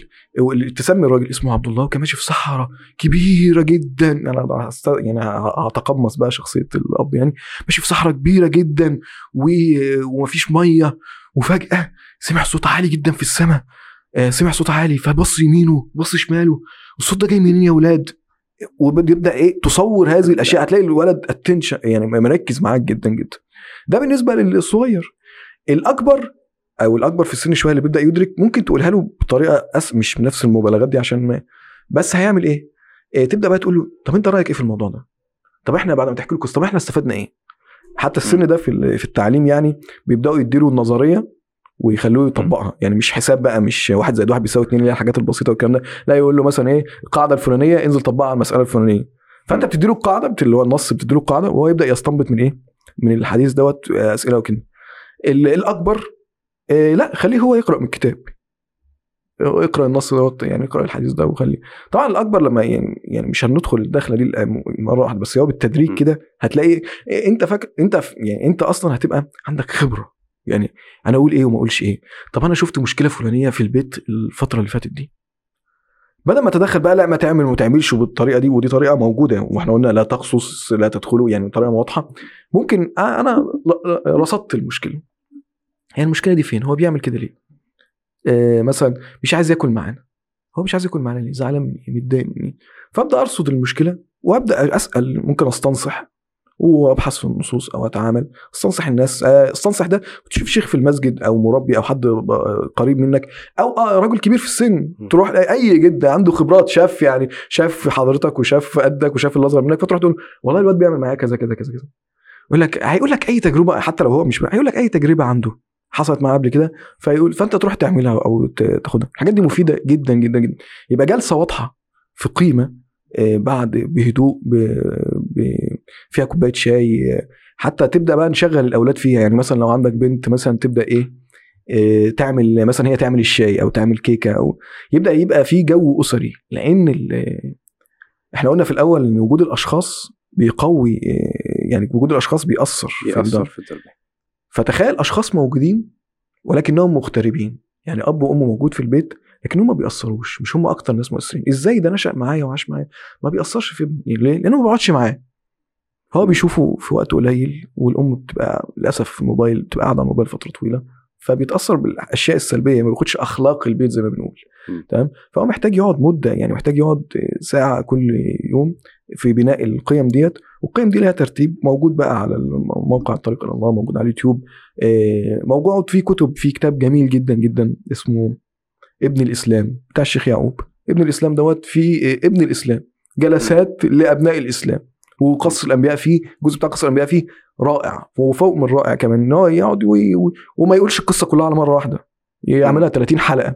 تسمي الراجل اسمه عبد الله وكان ماشي في صحراء كبيرة جدا. أنا. يعني هتقمص بقى شخصية الأب يعني. ماشي في صحراء كبيرة جدا و... ومفيش مية. وفجأة سمع صوت عالي جدا في السماء آه، سمع صوت عالي. فبص يمينه بص شماله. الصوت ده جاي منين يا ولاد؟ وبيبدأ إيه؟ تصور هذه الأشياء. هتلاقي الولد اتنشن يعني مركز معاك جدا جدا. ده بالنسبة للصغير الأكبر أو الأكبر في السن شوية اللي بيبدأ يدرك ممكن تقولها له بطريقة أس مش بنفس المبالغات دي عشان ما بس هيعمل إيه؟ إيه تبدأ بقى تقول له طب أنت رأيك إيه في الموضوع ده؟ طب إحنا بعد ما تحكي له طب إحنا استفدنا إيه؟ حتى السن ده في في التعليم يعني بيبدأوا يديله النظرية ويخلوه يطبقها يعني مش حساب بقى مش واحد زائد واحد بيساوي اتنين اللي هي الحاجات البسيطة والكلام ده لا يقول له مثلا إيه القاعده الفلانية انزل طبقها على المسألة الفلانية فأنت بتدي له القاعدة اللي هو النص بتدي له القاعدة وهو يبدأ يستنبط من إيه؟ من الحديث دوت آه، أسئلة وكده. ال- الأكبر آه، لا خليه هو يقرأ من الكتاب. هو يقرا النص دوت يعني يقرا الحديث ده وخليه. طبعا الأكبر لما يعني, يعني مش هندخل الدخله دي مرة واحدة بس هو بالتدريج. كده هتلاقي أنت فاكر أنت يعني أنت أصلا هتبقى عندك خبرة. يعني أنا أقول إيه وما أقولش إيه. طب أنا شفت مشكلة فلانية في البيت الفترة اللي فاتت دي. بدل ما تدخل بقى لا ما تعمل وما تعملش بالطريقة دي ودي طريقة موجودة. وإحنا قلنا لا تقصص لا تدخلوا يعني بطريقة واضحة. ممكن آه أنا رصدت المشكلة. هي المشكلة دي فين؟ هو بيعمل كده ليه؟ آه مثلا مش عايز ياكل معانا. هو مش عايز ياكل معانا ليه؟ زعلان مني متضايق مني. فأبدأ أرصد المشكلة وأبدأ أسأل ممكن أستنصح. وأبحث في النصوص أو أتعامل. استنصح الناس آه، استنصح ده. تشوف شيخ في المسجد أو مربي أو حد قريب منك أو آه راجل كبير في السن. تروح أي جد عنده خبرات شاف يعني شاف حضرتك وشاف قدك وشاف اللي اصغر منك فتروح تقول والله الواد بيعمل معايا كذا كذا كذا كذا. يقول لك هيقول لك أي تجربة حتى لو هو مش هيقول لك أي تجربة عنده حصلت معاه قبل كده فيقول فأنت تروح تعملها أو تاخدها. الحاجات دي مفيدة جدا جدا جدا. يبقى جلسة واضحة في قيمة آه، بعد بهدوء ب- ب- فيها كوباية شاي آه، حتى تبدأ بقى نشغل الأولاد فيها. يعني مثلا لو عندك بنت مثلا تبدأ إيه آه، تعمل مثلا هي تعمل الشاي أو تعمل كيكة أو يبدأ يبقى في جو أسري. لأن ال- إحنا قلنا في الأول إن وجود الأشخاص بيقوي آه، يعني وجود الأشخاص بيأثر في يأثر الدار في التربيه فتخيل أشخاص موجودين ولكنهم مغتربين. يعني أب وأم موجود في البيت لكن هم ما بيأثروش مش هم أكتر ناس مؤثرين. إزاي ده نشأ معايا وعاش معايا؟ ما بيأثرش في ابني. ليه؟ لأنه ما بيقعدش معاه. هو بيشوفه في وقت قليل والأم بتبقى للأسف في الموبايل بتبقى قاعدة على الموبايل فترة طويلة فبيتأثر بالأشياء السلبية ما بياخدش أخلاق البيت زي ما بنقول. تمام؟ فهو محتاج يقعد مدة يعني محتاج يقعد ساعة كل يوم في بناء القيم ديت والقيم دي لها ترتيب موجود بقى على الموقع الطريق إلى الله موجود على اليوتيوب آه، موجود في كتب في كتاب جميل جدا جدا اسمه ابن الإسلام بتاع الشيخ يعقوب. ابن الإسلام دوت في آه، ابن الإسلام جلسات لأبناء الإسلام. وقصص الأنبياء فيه الجزء بتاع قصص الأنبياء فيه رائع وفوق من رائع كمان ان هو يقعد وما يقولش القصة كلها على مرة واحدة يعملها 30 حلقة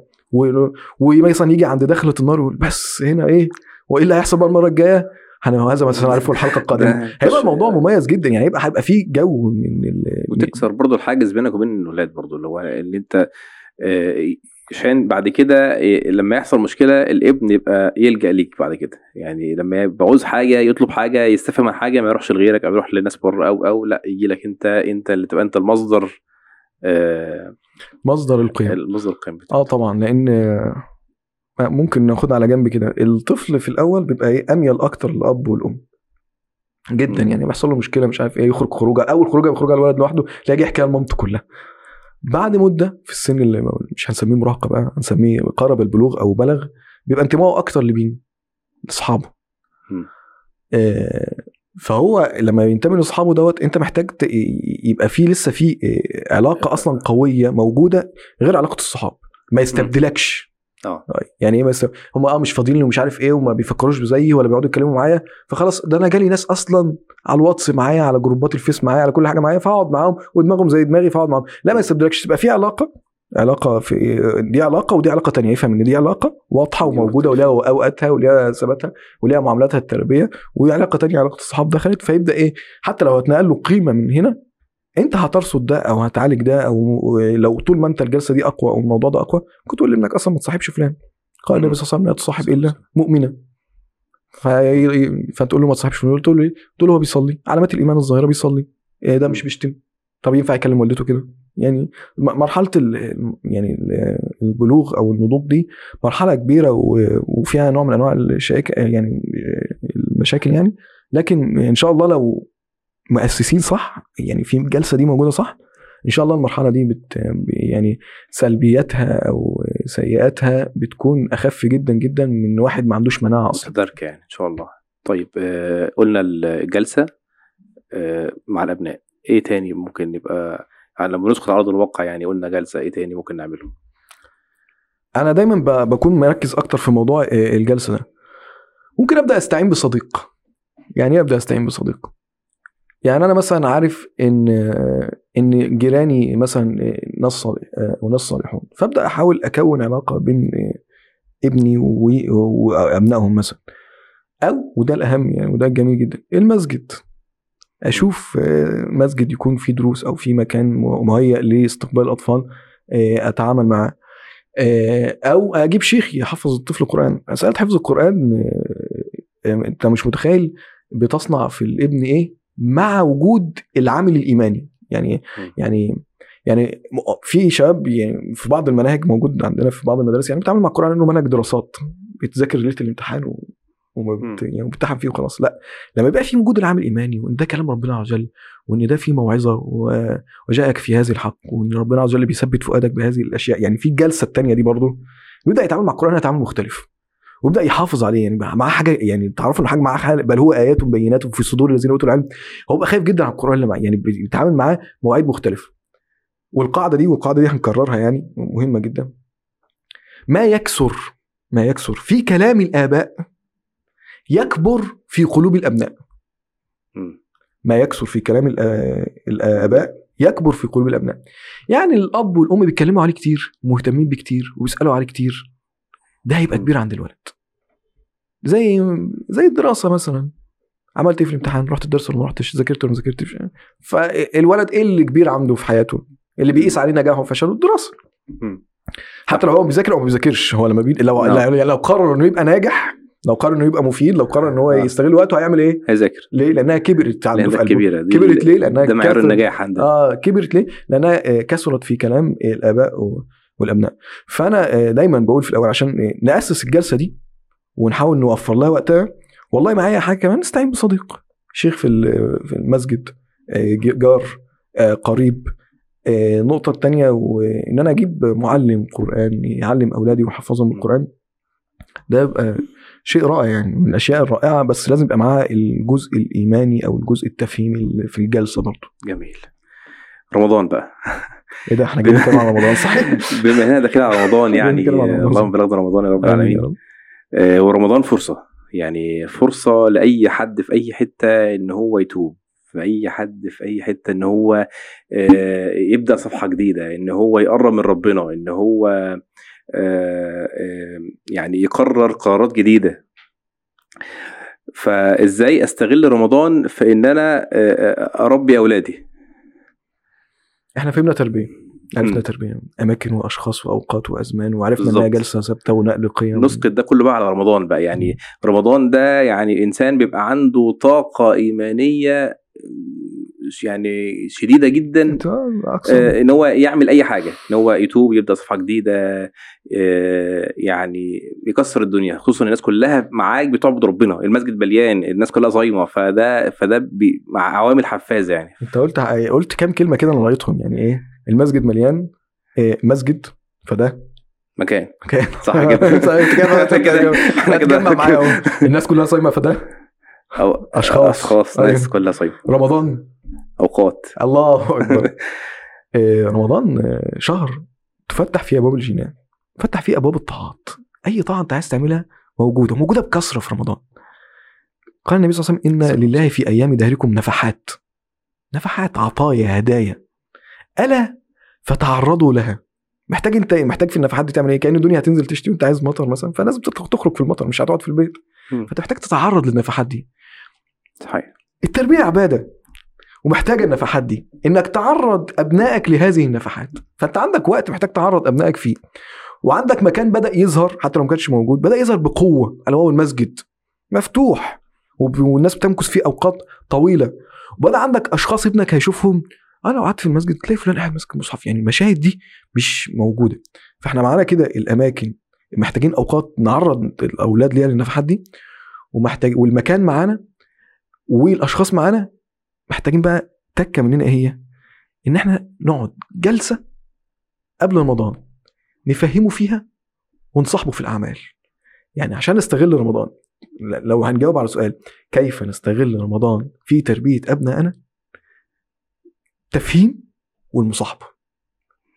ومثلا يجي عند دخله النار يقول بس هنا إيه؟ وإيه اللي هيحصل بقى المرة الجاية؟ هذا مثلا عارفه الحلقة القادمة. هيبقى الموضوع مميز جدا يعني هيبقى هيبقى فيه جو من ال- وتكسر برضو الحاجز بينك وبين الولاد برضو اللي هو اللي أنت آه، عشان بعد كده آه، لما يحصل مشكلة الابن يبقى يلجأ ليك بعد كده. يعني لما يبقى عاوز حاجة يطلب حاجة يستفهم من حاجة ما يروحش لغيرك أو يروح لناس بره أو أو لأ يجي لك أنت أنت اللي تبقى أنت المصدر آه، مصدر القيم. المصدر القيم آه طبعا لأن آه، ممكن ناخدها على جنب كده. الطفل في الأول بيبقى إيه أميل أكتر للأب والأم. جدا. يعني بيحصل له مشكلة مش عارف إيه يخرج خروجة أول خروجة بيخرجها الولد لوحده تلاقيه يحكيها لمامته كلها. بعد مدة في السن اللي مش هنسميه مراهقة بقى هنسميه قرب البلوغ أو بلغ بيبقى انتمائه أكتر لمين؟ لأصحابه. آه، فهو لما ينتمي لأصحابه دوت أنت محتاج يبقى في لسه في آه، علاقة أصلا قوية موجودة غير علاقة الصحاب ما يستبدلكش آه. يعني إيه مثلا؟ هم آه مش فاضيين ومش عارف إيه وما بيفكروش زيي ولا بيقعدوا يتكلموا معايا فخلاص ده أنا جالي ناس أصلا على الواتس معايا على جروبات الفيس معايا على كل حاجة معايا فأقعد معاهم ودماغهم زي دماغي فأقعد معاهم. لا ما يستبدلكش تبقى في علاقة علاقة في دي علاقة ودي علاقة تانية. يفهم إن دي علاقة واضحة وموجودة وليها أوقاتها وليها ثباتها وليها معاملاتها التربية وعلاقة تانية علاقة الصحاب دخلت فيبدأ إيه؟ حتى لو هتنقل له قيمة من هنا أنت هترصد ده أو هتعالج ده أو لو طول ما أنت الجلسة دي أقوى أو الموضوع ده أقوى كنت تقول لابنك أصلا ما تصاحبش فلان. قال النبي صلى الله عليه وسلم لا تصاحب إلا مؤمنا. فتقول له ما تصاحبش فلان تقول له إيه؟ تقول له هو بيصلي. علامات الإيمان الظاهرة بيصلي. إيه ده مش بيشتم. طب ينفع يكلم والدته كده؟ يعني مرحلة ال... يعني ال- البلوغ أو النضوج دي مرحلة كبيرة. وفيها نوع من أنواع الشائك يعني المشاكل يعني. لكن إن شاء الله لو مؤسسين صح؟ يعني في الجلسه دي موجودة صح؟ إن شاء الله المرحلة دي بت يعني سلبياتها أو سيئاتها بتكون أخف جدا جدا من واحد ما عندوش مناعة أصلا. متداركة يعني إن شاء الله. طيب آه، قلنا الجلسة آه، مع الأبناء. إيه تاني ممكن يبقى يعني لما ندخل على أرض الواقع يعني قلنا جلسة إيه تاني ممكن نعمله؟ أنا دايما بكون مركز أكتر في موضوع آه، الجلسة ده. ممكن أبدأ أستعين بصديق. يعني إيه أبدأ أستعين بصديق؟ يعني أنا مثلا عارف إن إن جيراني مثلا ناس وناس صالحون فأبدأ أحاول أكون علاقة بين ابني وأبنائهم مثلا. أو وده الأهم يعني وده الجميل جدا المسجد. أشوف مسجد يكون فيه دروس أو في مكان مهيأ لاستقبال الأطفال أتعامل معاه. أو أجيب شيخ يحفظ الطفل القرآن. مساله حفظ القرآن أنت مش متخيل بتصنع في الابن إيه؟ مع وجود العامل الإيماني. يعني مم. يعني يعني في شباب يعني في بعض المناهج موجود عندنا في بعض المدارس يعني بتعامل مع القرآن إنه منهج دراسات بتذاكر ليلة الامتحان و... وما بت... يعني فيه وخلاص. لا لما يبقى في وجود العامل الإيماني وإن ده كلام ربنا عز وجل وإن ده فيه موعظة و... وجاءك في هذه الحق وإن ربنا عز وجل بيثبت فؤادك بهذه الأشياء يعني في الجلسة الثانية دي برضه بيبدأ يتعامل مع القرآن تعامل مختلف. ويبدأ يحافظ عليه يعني معاه حاجة يعني تعرفوا إن حاجة معاه بل هو آيات وبينات في صدور الذين أوتوا العلم هو بقى خايف جدا على القرآن اللي معاه يعني بيتعامل معاه مواعيد مختلفة. والقاعدة دي والقاعدة دي هنكررها يعني مهمة جدا. ما يكثر ما يكثر في كلام الآباء يكبر في قلوب الأبناء. ما يكثر في كلام الآباء يكبر في قلوب الأبناء. يعني الأب والأم بيتكلموا عليه كتير مهتمين بيه كتير وبيسألوا عليه كتير. ده هيبقى. كبير عند الولد. زي زي الدراسة مثلا عملت إيه في الامتحان رحت الدرس ولا ما رحتش ذاكرت ولا ما ذاكرتش فالولد إيه اللي كبير عنده في حياته اللي بيقيس عليه نجاحه وفشله الدراسة. حتى لو هو بيذاكر أو ما بيذاكرش هو لما بي... لو نعم. يعني لو قرر إنه يبقى ناجح لو قرر إنه يبقى مفيد لو قرر إن هو آه. يستغل وقته هيعمل إيه؟ هيذاكر ليه؟ لأنها كبرت عنده لأن في قلبه كبيرة دي كبرت ليه؟ لأنها ده معيار النجاح عندنا آه كبرت ليه؟ لأنها آه، كثرت في كلام الآباء والأبناء فأنا آه، دايما بقول في الأول عشان آه، نأسس الجلسة دي ونحاول نوفر لها وقتها. والله معايا حاجة كمان نستعين بصديق. شيخ في في المسجد آه، جار آه، قريب. آه، النقطة التانية وإن أنا أجيب معلم قرآن يعلم أولادي ويحفظهم القرآن ده يبقى شيء رائع يعني من الأشياء الرائعة بس لازم يبقى معاه الجزء الإيماني أو الجزء التفهيمي في الجلسة برضه. جميل. رمضان بقى. إيه ده إحنا جايين نتكلم على رمضان صحيح. بما إننا داخلين على رمضان يعني. اللهم بلغنا رمضان يا رب العالمين. ورمضان فرصة. يعني فرصة لأي حد في أي حتة إن هو يتوب في أي حد في أي حتة إن هو آه، يبدأ صفحة جديدة إن هو يقرب من ربنا إن هو آه، آه، يعني يقرر قرارات جديدة. فإزاي أستغل رمضان في إن أنا آه، أربي أولادي؟ إحنا فهمنا تربية. عرفنا. تربية أماكن وأشخاص وأوقات وأزمان وعرفنا إنها. جلسة ثابتة ونقل قيم. نسقط ده كله بقى على رمضان بقى. يعني رمضان ده يعني إنسان بيبقى عنده طاقة إيمانية يعني شديدة جدا آه، إن هو يعمل أي حاجة. إن هو يتوب يبدأ صفحة جديدة آه، يعني يكسر الدنيا. خصوصا الناس كلها معاك بتعبد ربنا. المسجد مليان الناس كلها صايمة. فده فده مع عوامل حفازة يعني. أنت قلت قلت كام كلمة كده أنا لقيتهم. يعني إيه؟ المسجد مليان إيه مسجد فده مكان. مكان. صح كده صح كده إحنا كده- معايا الناس كلها صايمة فده أو أشخاص. أشخاص أيوة. ناس كلها صايمة. رمضان. أوقات. الله أكبر. إيه رمضان آه، شهر تفتح فيه أبواب الجنان تفتح فيه أبواب الطاعات. أي طاعة أنت عايز تعملها موجودة موجودة بكثرة في رمضان. قال النبي صلى الله عليه وسلم إن لله في أيام دهركم نفحات. نفحات عطايا هدايا. ألا فتعرضوا لها. محتاج أنت محتاج في النفحات دي تعمل إيه؟ كأن الدنيا هتنزل تشتي وأنت عايز مطر مثلا فالناس بتطلع تخرج في المطر مش هتقعد في البيت. محتاج تتعرض للنفحات دي. صحيح. التربية عبادة ومحتاجه النفحات دي. إنك تعرض أبنائك لهذه النفحات. فأنت عندك وقت محتاج تعرض أبنائك فيه. وعندك مكان بدأ يظهر حتى لو ما كانش موجود بدأ يظهر بقوة. الا وهو المسجد مفتوح والناس بتمكث فيه أوقات طويلة. وبدأ عندك أشخاص ابنك هيشوفهم أنا لو قعدت في المسجد تلاقي فلان قاعد ماسك المصحف يعني المشاهد دي مش موجودة فإحنا معانا كده الأماكن محتاجين أوقات نعرض الأولاد ليها للنفحات دي ومحتاج والمكان معانا والأشخاص معانا محتاجين بقى تكة مننا إيه هي؟ إن إحنا نقعد جلسة قبل رمضان نفهمه فيها ونصاحبه في الأعمال. يعني عشان نستغل رمضان لو هنجاوب على سؤال كيف نستغل رمضان في تربية أبنائنا؟ تفهيم والمصاحبة.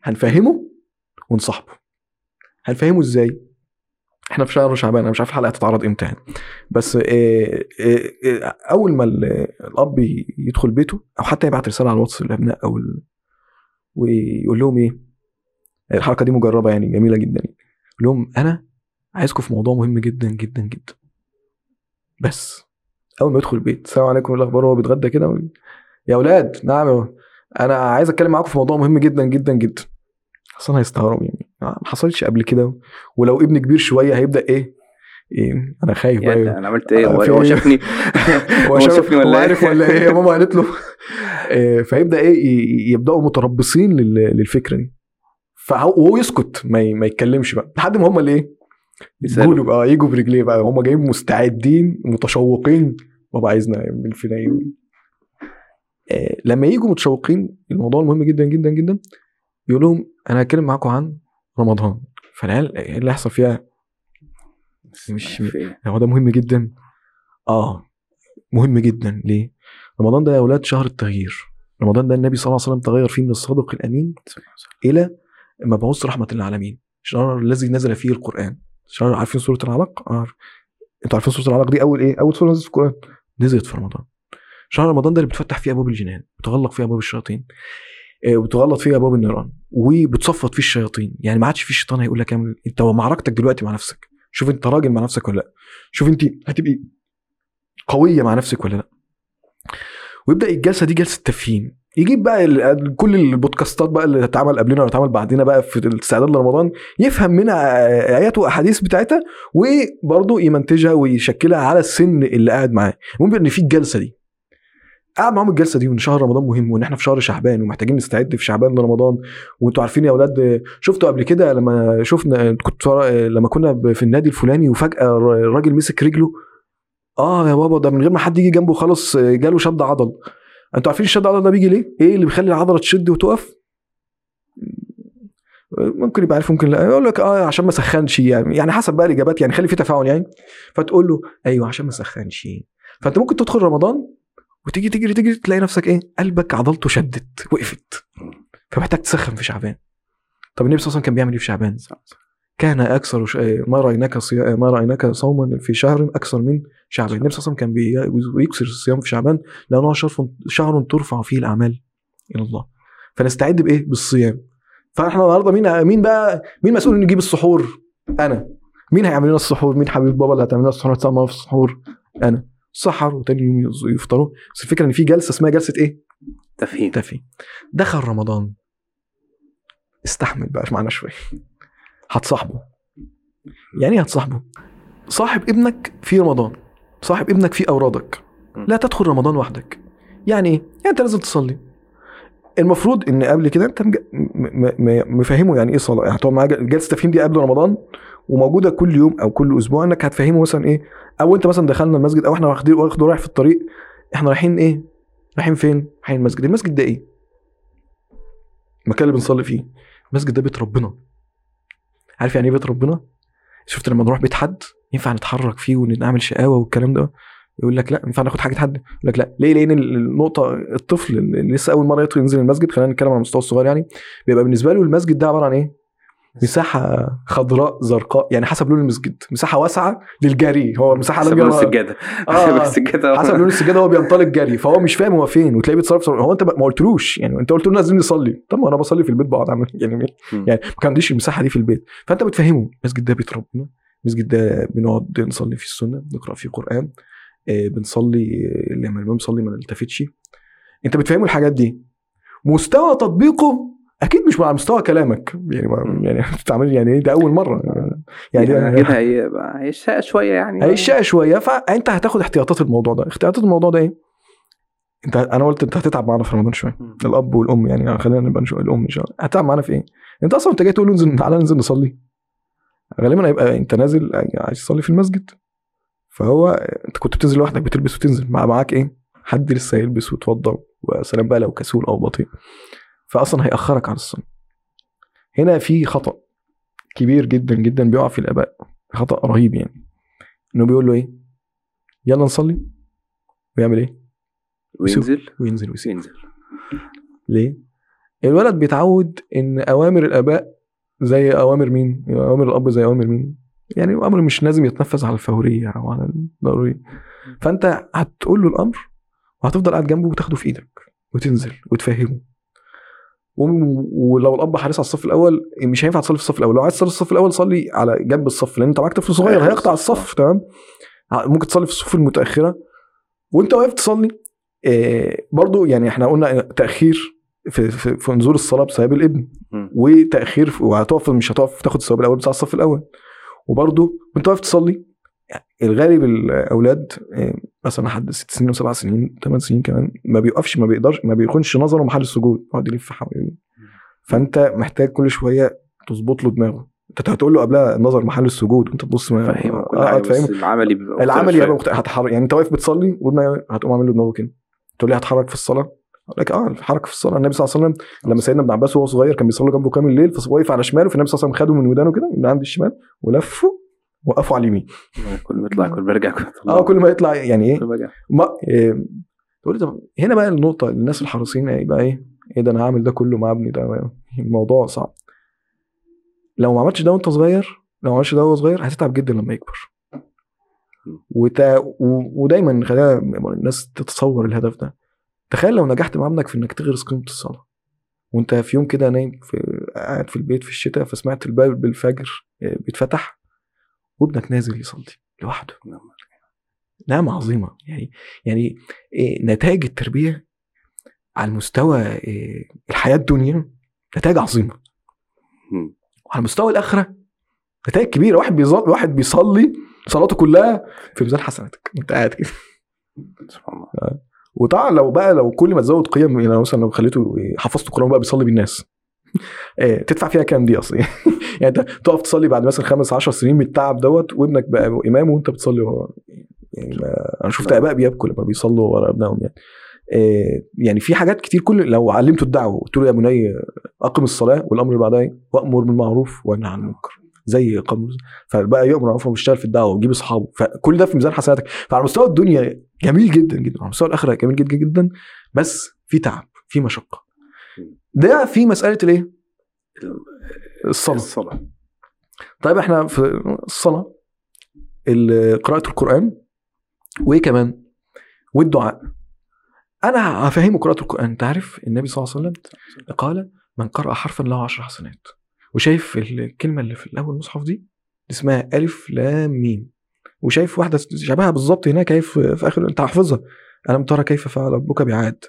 هنفهمه ونصاحبه. هنفهمه إزاي؟ إحنا في شهر شعبان أنا مش عارف الحلقة هتتعرض إمتى يعني. بس إيه إيه إيه أول ما ال- الأب يدخل بيته أو حتى يبعت رسالة على الواتس للأبناء أو ال... ويقول لهم إيه الحركة دي مجربة يعني جميلة جدا يعني. يقول لهم أنا عايزكم في موضوع مهم جدا جدا جدا بس أول ما يدخل البيت السلام عليكم إيه الأخبار هو بيتغدى كده. يا أولاد نعم أنا عايز اتكلم معاكم في موضوع مهم جدا جدا جدا. أصلا هيستغرب يعني. ما حصلش قبل كده. ولو ابن كبير شوية هيبدأ إيه؟ إيه أنا خايف بقى. أنا عملت إيه؟ هو إيه؟ شافني؟ هو هو شاف شافني هو ولا عارف إيه ولا إيه؟ يا ماما قالت له. فيبدا إيه؟ ي- يبدأوا متربصين لل- للفكرة دي. فهو وهو يسكت ما يتكلمش بقى. لحد ما هم اللي إيه. يقولوا بقى يجوا برجليه بقى. هم جايين مستعدين متشوقين. بابا عايزنا نعمل فينا إيه لما يجوا متشوقين الموضوع المهم جدا جدا جدا يقول لهم أنا هتكلم معاكم عن رمضان. فالعيال إيه اللي هيحصل فيها مش-؟ هو ده مهم جدا؟ آه مهم جدا. ليه؟ رمضان ده يا أولاد شهر التغيير. رمضان ده النبي صلى الله عليه وسلم تغير فيه من الصادق الأمين إلى مبعوث رحمة للعالمين. الشهر الذي نزل فيه القرآن. شهر عارفين سورة العلق؟ آه أنتوا عارفين سورة العلق دي أول إيه؟ أول سورة نزلت في القرآن. نزلت في رمضان. شهر رمضان ده اللي بتفتح فيه أبواب الجنان بتغلق فيه أبواب الشياطين آه، وبتغلط فيه أبواب النيران وبتصفط فيه الشياطين. يعني ما عادش فيه الشيطان هيقول لك اعمل انت معركتك دلوقتي مع نفسك. شوف انت راجل مع نفسك ولا لا. شوف انت هتبقي قوية مع نفسك ولا لا. ويبدأ الجلسة دي جلسة تفهيم. يجيب بقى كل البودكاستات بقى اللي اتعمل قبلنا ولا اتعمل بعدنا بقى في الاستعداد لرمضان يفهم منها آيات وأحاديث بتاعتها وبرضه يمنتجها ويشكلها على السن اللي قاعد معاه. المهم إن في الجلسة دي. قاعد معاهم الجلسة دي وإن شهر رمضان مهم وإن إحنا في شهر شعبان ومحتاجين نستعد في شعبان لرمضان وأنتوا عارفين يا أولاد شفتوا قبل كده لما شفنا كنت لما كنا في النادي الفلاني وفجأة الراجل مسك رجله. آه يا بابا ده من غير ما حد يجي جنبه خلاص جاله شد عضل. أنتوا عارفين الشد عضل ده بيجي ليه؟ إيه اللي بيخلي العضلة تشد وتقف؟ ممكن يبقى عارف ممكن لا. يقول لك آه عشان ما سخنش يعني يعني حسب بقى الإجابات يعني خلي في تفاعل يعني. فتقول له أيوه عشان ما سخنش. فأنت ممكن تدخل رمضان وتيجي تجري تجري تلاقي نفسك إيه قلبك عضلته شدت وقفت. فمحتاج تسخن في شعبان. طب النبي صلى الله عليه وسلم كان بيعمل إيه في شعبان؟ كان أكثر ش... ما رأيناك صيا... ما رأيناك صوما في شهر أكثر من شعبان. النبي صلى الله عليه وسلم كان بي- بيكثر الصيام في شعبان لأنه شهر شهر ترفع فيه الأعمال إلى الله. فنستعد بإيه؟ بالصيام. فإحنا النهارده مين مين بقى مين مسؤول إنه يجيب السحور؟ أنا. مين هيعمل لنا السحور؟ مين حبيب بابا اللي هتعمل لنا السحور؟ في السحور؟ أنا. سحر وتاني يوم يفطروا. بس الفكرة إن في جلسة اسمها جلسة إيه؟ تفهيم. تفي دخل رمضان. استحمل بقى معانا شوية؟ هتصاحبه. يعني إيه هتصاحبه؟ صاحب ابنك في رمضان. صاحب ابنك في أورادك. لا تدخل رمضان وحدك. يعني إيه؟ يعني أنت لازم تصلي. المفروض إن قبل كده أنت مفهمه يعني إيه صلاة. يعني هتقعد معاه جل- جلسة تفهيم دي قبل رمضان؟ وموجودة كل يوم أو كل أسبوع إنك هتفهمه مثلا إيه؟ أو أنت مثلا دخلنا المسجد أو إحنا واخدين واخده رايح في الطريق إحنا رايحين إيه؟ رايحين فين؟ رايحين المسجد. المسجد ده إيه؟ المكان اللي بنصلي فيه. المسجد ده بيت ربنا. عارف يعني إيه بيت ربنا؟ شفت لما نروح بيت حد؟ ينفع نتحرك فيه ونعمل شقاوة والكلام ده؟ يقول لك لا ينفع ناخد حاجة حد؟ يقول لك لا. ليه؟ لأن النقطة الطفل اللي لسه أول مرة يدخل ينزل المسجد خلينا نتكلم على المستوى الصغير يعني بيبقى بالنسبة له المسجد ده عبارة عن إيه؟ مساحة خضراء زرقاء يعني حسب لون المسجد. مساحة واسعة للجري. هو مساحة حسب لون السجادة. آه. حسب السجادة. حسب لون السجادة هو بينطلق جري فهو مش فاهم هو فين وتلاقيه بيتصرف هو انت ما قلتلوش. يعني انت قلت له لازم نصلي. طب ما أنا بصلي في البيت بقعد اعمل يعني. يعني ما كان عنديش المساحة دي في البيت. فانت بتفهمه. المسجد ده بيت ربنا المسجد ده بنقعد نصلي فيه السنة نقرا فيه قرآن آه، بنصلي لما الإمام يصلي ما نلتفتش. انت بتفهمه الحاجات دي. مستوى تطبيقه أكيد مش على مستوى كلامك. يعني يعني بتعمل يعني ده أول مرة. يعني, يعني يعني هيشقى شوية يعني. هيشقى شوية. فأنت هتاخد احتياطات الموضوع ده. احتياطات الموضوع ده إيه؟ انت أنا قلت أنت هتتعب معانا في رمضان شوية. الأب والأم يعني, يعني خلينا نبقى نشوف الأم إن شاء الله. هتتعب معانا في إيه؟ أنت أصلا أنت جاي تقول انزل تعالى ننزل نصلي. غالبا هيبقى أنت نازل عايز تصلي في المسجد. فهو أنت كنت بتنزل لوحدك بتلبس وتنزل. مع معاك إيه؟ حد لسه يلبس ويتوضا وسلام بقى لو كسول أو بطيء. فاصلا هيأخرك عن الصلاه هنا في خطأ كبير جدا جدا بيقع في الآباء. خطأ رهيب يعني. إنه بيقول له إيه؟ يلا نصلي. ويعمل إيه؟ وينزل. وينزل ويسيب ينزل ليه؟ الولد بيتعود إن أوامر الآباء زي أوامر مين؟ أوامر الأب زي أوامر مين؟ يعني أمر مش لازم يتنفذ على الفورية أو على الضرورية. فأنت هتقول له الأمر وهتفضل قاعد جنبه وتاخده في إيدك وتنزل وتفهمه. ولو الأب حريص على الصف الأول مش هينفع تصلي في الصف الأول. لو عايز تصلي في الصف الأول صلي على جنب الصف لأن أنت معاك طفل صغير آخر هيقطع الصف. تمام؟ ممكن تصلي في الصفوف المتأخرة. وأنت واقف تصلي آه، برضو يعني إحنا قلنا تأخير في, في, في نزول الصلاة بسبب الابن. وتأخير وهتقف مش هتقف تاخد الثواب الأول بتاع الصف الأول. وبرضو وأنت واقف تصلي الغالب الأولاد آه، مثلا لحد ست سنين وسبع سنين ثمان سنين كمان ما بيوقفش ما بيقدرش ما بيكونش نظره محل السجود يقعد يلف حوالين فأنت محتاج كل شوية تظبط له دماغه. أنت هتقول له قبلها النظر محل السجود وانت تبص ما فهمه كل آه، العملي بيبقى مختلف العمل شوية. يبقى مختلف. هتحرك يعني أنت واقف بتصلي هتقوم عامل له دماغه كده. تقول لي هتحرك في الصلاة؟ أقول لك آه الحركة في الصلاة. النبي صلى الله عليه وسلم لما سيدنا ابن عباس وهو صغير كان بيصلي جنبه كام الليل فوقف على شماله فالنبي صلى الله عليه وسلم خده من ودانه كده من عند الشمال ولفه وقفوا على اليمين. كل ما يطلع كل ما يرجع كل آه كل ما يطلع يعني إيه؟ ما إيه تقول طب هنا بقى النقطة الناس الحريصين يبقى إيه؟ إيه ده أنا هعمل ده كله مع ابني ده الموضوع صعب. لو ما عملتش ده وأنت صغير لو ما عملتش ده وهو صغير هتتعب جدا لما يكبر. وتا... و... ودايما خلينا الناس تتصور الهدف ده. تخيل لو نجحت مع ابنك في إنك تغرس قيمة الصلاة. وأنت في يوم كده نايم في قاعد في البيت في الشتاء فسمعت الباب بالفجر آه، بيتفتح. وابنك نازل يصلي لوحده. نعمة عظيمة. يعني يعني إيه، نتائج التربية على مستوى إيه، الحياة الدنيا نتائج عظيمة. وعلى مستوى الآخرة نتائج كبيرة. واحد بيصلي واحد بيصلي صلاته كلها في ميزان حسناتك. انت قاعد كده. سبحان الله. وطبعا لو بقى لو كل ما تزود قيم يعني مثلا لو خليته حفظت القرآن بقى بيصلي بالناس. إيه، تدفع فيها كام دي أصلا؟ يعني أنت تقف تصلي بعد مثلا خمس عشر سنين من التعب دوت وابنك بقى إمام وأنت بتصلي وهو يعني أنا شفت أباء بيبكوا لما بيصلوا ورا ابنائهم يعني. إيه، يعني في حاجات كتير كل لو علمته الدعوة قلت له يا بني أقم الصلاة والأمر اللي بعدها؟ وأمر بالمعروف وأنهى عن المنكر زي قام فبقى يامر بالمعروف وبيشتغل في الدعوة ويجيب أصحابه. فكل ده في ميزان حسناتك. فعلى مستوى الدنيا جميل جدا جدا على مستوى الآخرة جميل جدا جدا بس في تعب في مشقة. ده في مسألة الإيه؟ الصلاة. الصلاة. طيب إحنا في الصلاة ال- قراءة القرآن وإيه كمان؟ والدعاء. أنا هفهمه قراءة القرآن. أنت عارف النبي صلى الله عليه وسلم قال من قرأ حرفا له عشر حسنات. وشايف الكلمة اللي في الأول المصحف دي اسمها ألف لام ميم. وشايف واحدة شبهها بالظبط هناك اهي في آخر أنت حافظها. ألم ترى كيف فعل ربك بعاد؟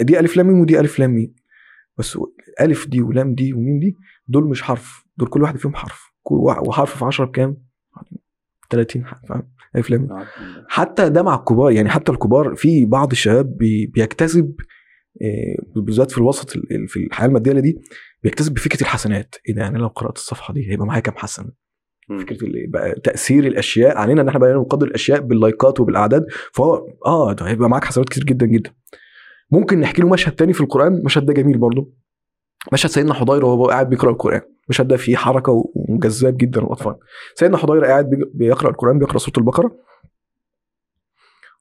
دي ألف لام ميم ودي ألف لام ميم بس ألف دي ولام دي وميم دي دول مش حرف دول كل واحد فيهم حرف. وحرف في 10 بكام؟ 30 حرف فاهم؟ ألف لام ميم حتى ده مع الكبار يعني حتى الكبار في بعض الشباب بي- بيكتسب آه، بالذات في الوسط ال- ال- في الحياة المادية دي بيكتسب بفكرة الحسنات. إيه ده؟ يعني لو قرأت الصفحة دي هيبقى معايا كام حسنه. فكرة ال- بقى تأثير الأشياء علينا إن إحنا بقينا نقدر الأشياء باللايكات وبالأعداد فهو آه ده هيبقى معاك حسنات كتير جدا جدا. ممكن نحكي له مشهد تاني في القرآن؟ المشهد ده جميل برضه مشهد سيدنا حضير وهو قاعد بيقرأ القرآن. المشهد ده فيه حركة وجذاب جدا للاطفال سيدنا حضيرة قاعد بيقرأ القرآن بيقرأ سورة البقرة.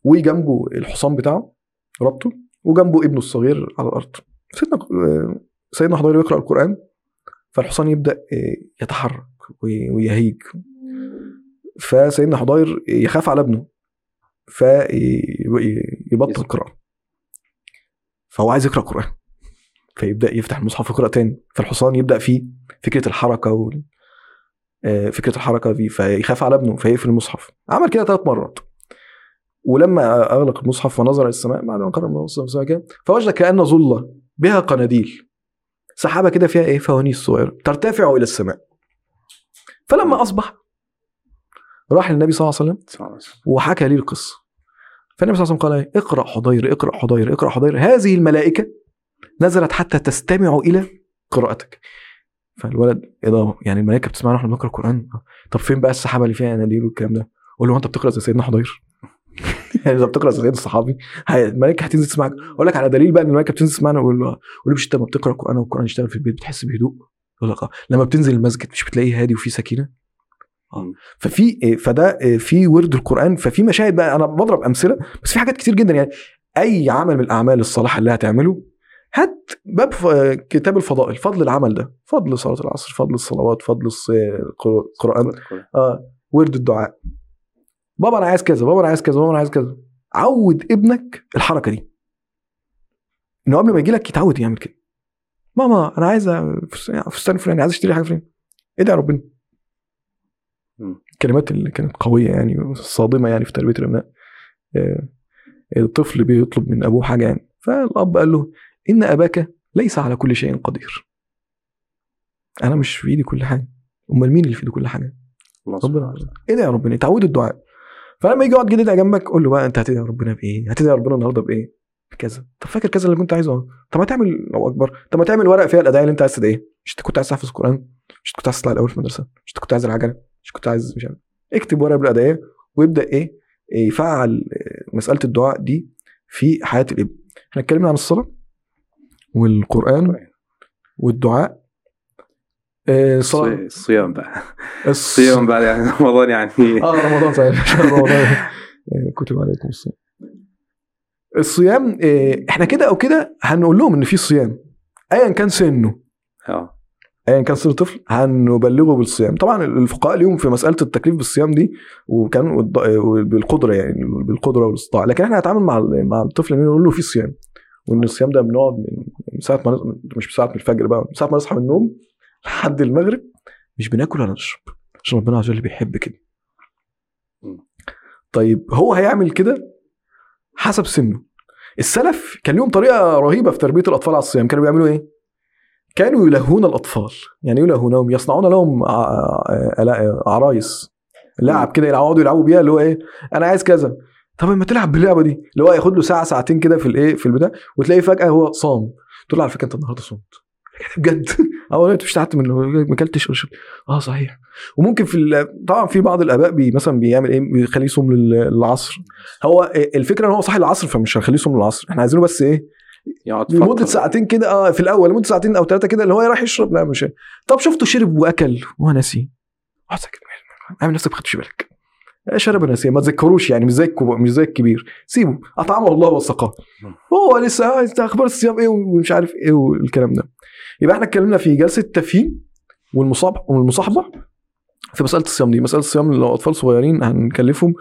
وجنبه الحصان بتاعه ربطه وجنبه ابنه الصغير على الأرض. سيدنا آه، سيدنا حضيرة يقرا القرآن فالحصان يبدأ آه، يتحرك وي- ويهيج. فسيدنا حضير يخاف على ابنه فيبطل. القراءة. فهو عايز يقرأ قرآن. فيبدأ يفتح المصحف يقرا تاني. فالحصان يبدأ فيه فكرة الحركة وال... آه، فكرة الحركة دي. فيخاف على ابنه فيقفل المصحف. عمل كده ثلاث مرات. ولما أغلق المصحف ونظر السماء بعد ما قرأ المصحف السماء كده فوجد كأن ظلة بها قناديل. سحابة كده فيها إيه؟ فوانيس صغيرة. ترتفع إلى السماء. فلما أصبح راح للنبي صلى الله عليه وسلم. وحكى لي القصة. فالنبي صلى الله عليه وسلم قال إيه؟ اقرأ حضير اقرأ حضير اقرأ حضير. هذه الملائكة نزلت حتى تستمع إلى قراءتك. فالولد إيه ده؟ يعني الملائكة بتسمعنا وإحنا بنقرأ القرآن؟ طب فين بقى السحابة اللي فيها؟ اناديل والكلام ده. قول له انت بتقرأ زي سيدنا حضير؟ يعني إذا بتقرأ زي سيدنا الصحابي الملائكة هتنزل تسمعك. أقول لك على دليل بقى إن الملائكة بتنزل تسمعنا ويقول له مش أنت لما بتقرأ القرآن والقرآن يشتغل في البيت بتحس بهدوء. يقول لك آه. لما بتنزل المسجد مش بتلاقيه هادي وفيه سكينة؟ مم. ففي فده في ورد القرآن ففي مشاهد بقى أنا بضرب أمثلة بس في حاجات كتير جدا يعني أي عمل من الأعمال الصالحة اللي هتعمله هات باب كتاب الفضائل فضل العمل ده فضل صلاة العصر فضل الصلوات فضل القرآن. آه ورد الدعاء. بابا أنا عايز كذا بابا أنا عايز كذا بابا أنا عايز كذا. عود ابنك الحركة دي. إنه قبل ما يجي لك يتعود يعمل كده. ماما أنا عايز فستان فلاني عايز أشتري حاجة فلاني. ادعي ربنا. الكلمات اللي كانت قوية يعني صادمه يعني في تربية الأبناء. آه، الطفل بيطلب من أبوه حاجة يعني. فالأب قال له إن أباك ليس على كل شيء قدير. أنا مش في إيدي كل حاجة. أمال مين اللي في إيده كل حاجة؟ ربنا. وتعالى. ادعي ربنا؟ تعود الدعاء. فلما يجي يقعد يدعي جنبك قول له بقى أنت هتدعي ربنا بإيه؟ هتدعي ربنا النهارده بإيه؟ بكذا. طب فاكر كذا اللي كنت عايزه؟ طب ما تعمل لو أكبر. طب ما تعمل ورقه فيها الأدعية اللي أنت عايز تدعيها. مش أنت كنت عايز تحفظ القرآن؟ مش أنت كنت عايز تطلع الأول في المدرسة؟ مش أنت كنت عايز العجلة؟ مش كنت عايز مش عارف. اكتب ورقة بالادعيه ويبدأ إيه؟ يفعل آه، مسألة الدعاء دي في حياة الإبن. إحنا اتكلمنا عن الصلاة والقرآن والدعاء. آه، الصلاه الصي- الصيام بقى. الص- الصيام بعد يعني رمضان يعني. آه رمضان صحيح. رمضان. آه، كتب عليكم الصيام. الصيام آه، إحنا كده أو كده هنقول لهم إن في صيام ايا كان سنه. آه. ايا كان سن الطفل هنبلغه بالصيام. طبعا الفقهاء اليوم في مسألة التكليف بالصيام دي وكان بالقدرة يعني بالقدرة والإستطاعة. لكن إحنا هنتعامل مع مع الطفل إن نقول له في صيام وإن الصيام ده بنقعد من ساعة ما مش من ساعة من الفجر بقى من ساعة ما نصحى من النوم لحد المغرب مش بناكل ولا نشرب عشان ربنا عز وجل بيحب كده. طيب هو هيعمل كده حسب سنه. السلف كان لهم طريقة رهيبة في تربية الأطفال على الصيام. كانوا بيعملوا إيه؟ كانوا يلهون الأطفال. يعني إيه يلهونهم يصنعون لهم عرايس لعب كده يقعدوا يلعبوا بيها اللي هو إيه أنا عايز كذا. طب ما تلعب باللعبة دي. اللي هو ياخد له ساعة ساعتين كده في الإيه في البتاع وتلاقيه فجأة هو صام. تقول له على فكرة أنت النهارده صمت. بجد. آه انت مش تعبت منه ما أكلتش. آه صحيح. وممكن في طبعا في بعض الآباء بي مثلا بيعمل إيه بيخليه يصوم لل- للعصر. هو الفكرة إن هو صاحي العصر فمش هنخليه يصوم للعصر. إحنا عايزينه بس إيه يقعد لمدة. ساعتين كده آه في الأول لمدة ساعتين أو ثلاثة كده اللي هو رايح يشرب لا مش طب شفته شرب وأكل؟ وهو ناسي. أعمل نفسك ما خدتش بالك. شرب ناسي. ما تذكروش يعني مش زي مش زي الكبير. سيبه. أطعمه الله وسقاه. هو لسه آه، انت أخبار الصيام إيه ومش عارف إيه والكلام ده. يبقى إحنا اتكلمنا في جلسة تفهيم والمصاب والمصاحبة. في مسألة الصيام دي مسألة الصيام لو اطفال صغيرين هنكلفهم.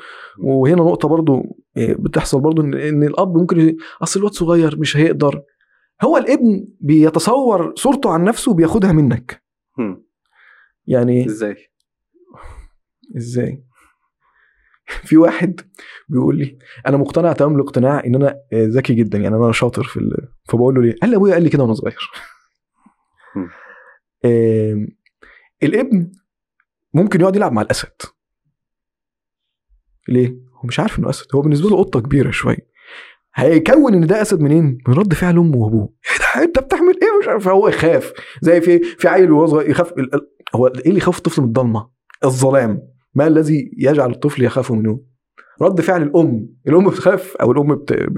وهنا نقطة برضو بتحصل برضو ان الأب ممكن أصل الواد صغير مش هيقدر. هو الابن بيتصور صورته عن نفسه وبياخدها منك. يعني إزاي؟ إزاي؟ في واحد بيقول لي أنا مقتنع تمام الاقتناع إن أنا آه، ذكي جدا يعني أنا شاطر في ال... فبقول له ليه؟ قال لي أبويا قال لي كده وأنا صغير. آم، الابن ممكن يقعد يلعب مع الأسد. ليه؟ هو مش عارف إنه أسد. هو بالنسبة له قطة كبيرة شوية هيكون إن ده أسد منين؟ من رد فعل أمه وأبوه. إيه ده؟ أنت بتعمل إيه؟ مش عارف. هو يخاف. زي في في عيل وهو صغير يخاف هو إيه اللي يخوف الطفل من الضلمة؟ الظلام. ما الذي يجعل الطفل يخاف منه؟ رد فعل الأم. الأم بتخاف أو الأم بت...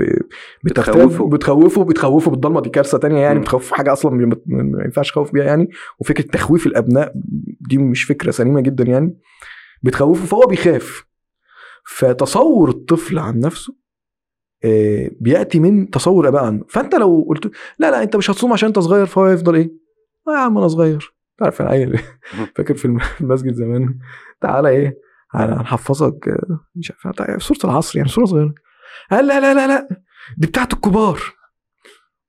بتخوفه. بتخوفه بتخوفه بالضلمة. دي كارثة تانية يعني. بتخوف حاجة أصلا ما ما ينفعش تخوف بيها يعني. وفكرة تخويف الأبناء دي مش فكرة سليمة جدا يعني. بتخوفه فهو بيخاف. فتصور الطفل عن نفسه آه، بيأتي من تصور أباء عنه. فأنت لو قلت لا لا أنت مش هتصوم عشان أنت صغير فهو يفضل إيه؟ آه يا عم أنا صغير. تعرف أنا عيل فاكر في الم- في المسجد زمان. تعالى إيه؟ هن- هنحفظك آه، مش عارف سورة العصر يعني سورة صغيرة. قال لا لا لا لا دي بتاعت الكبار.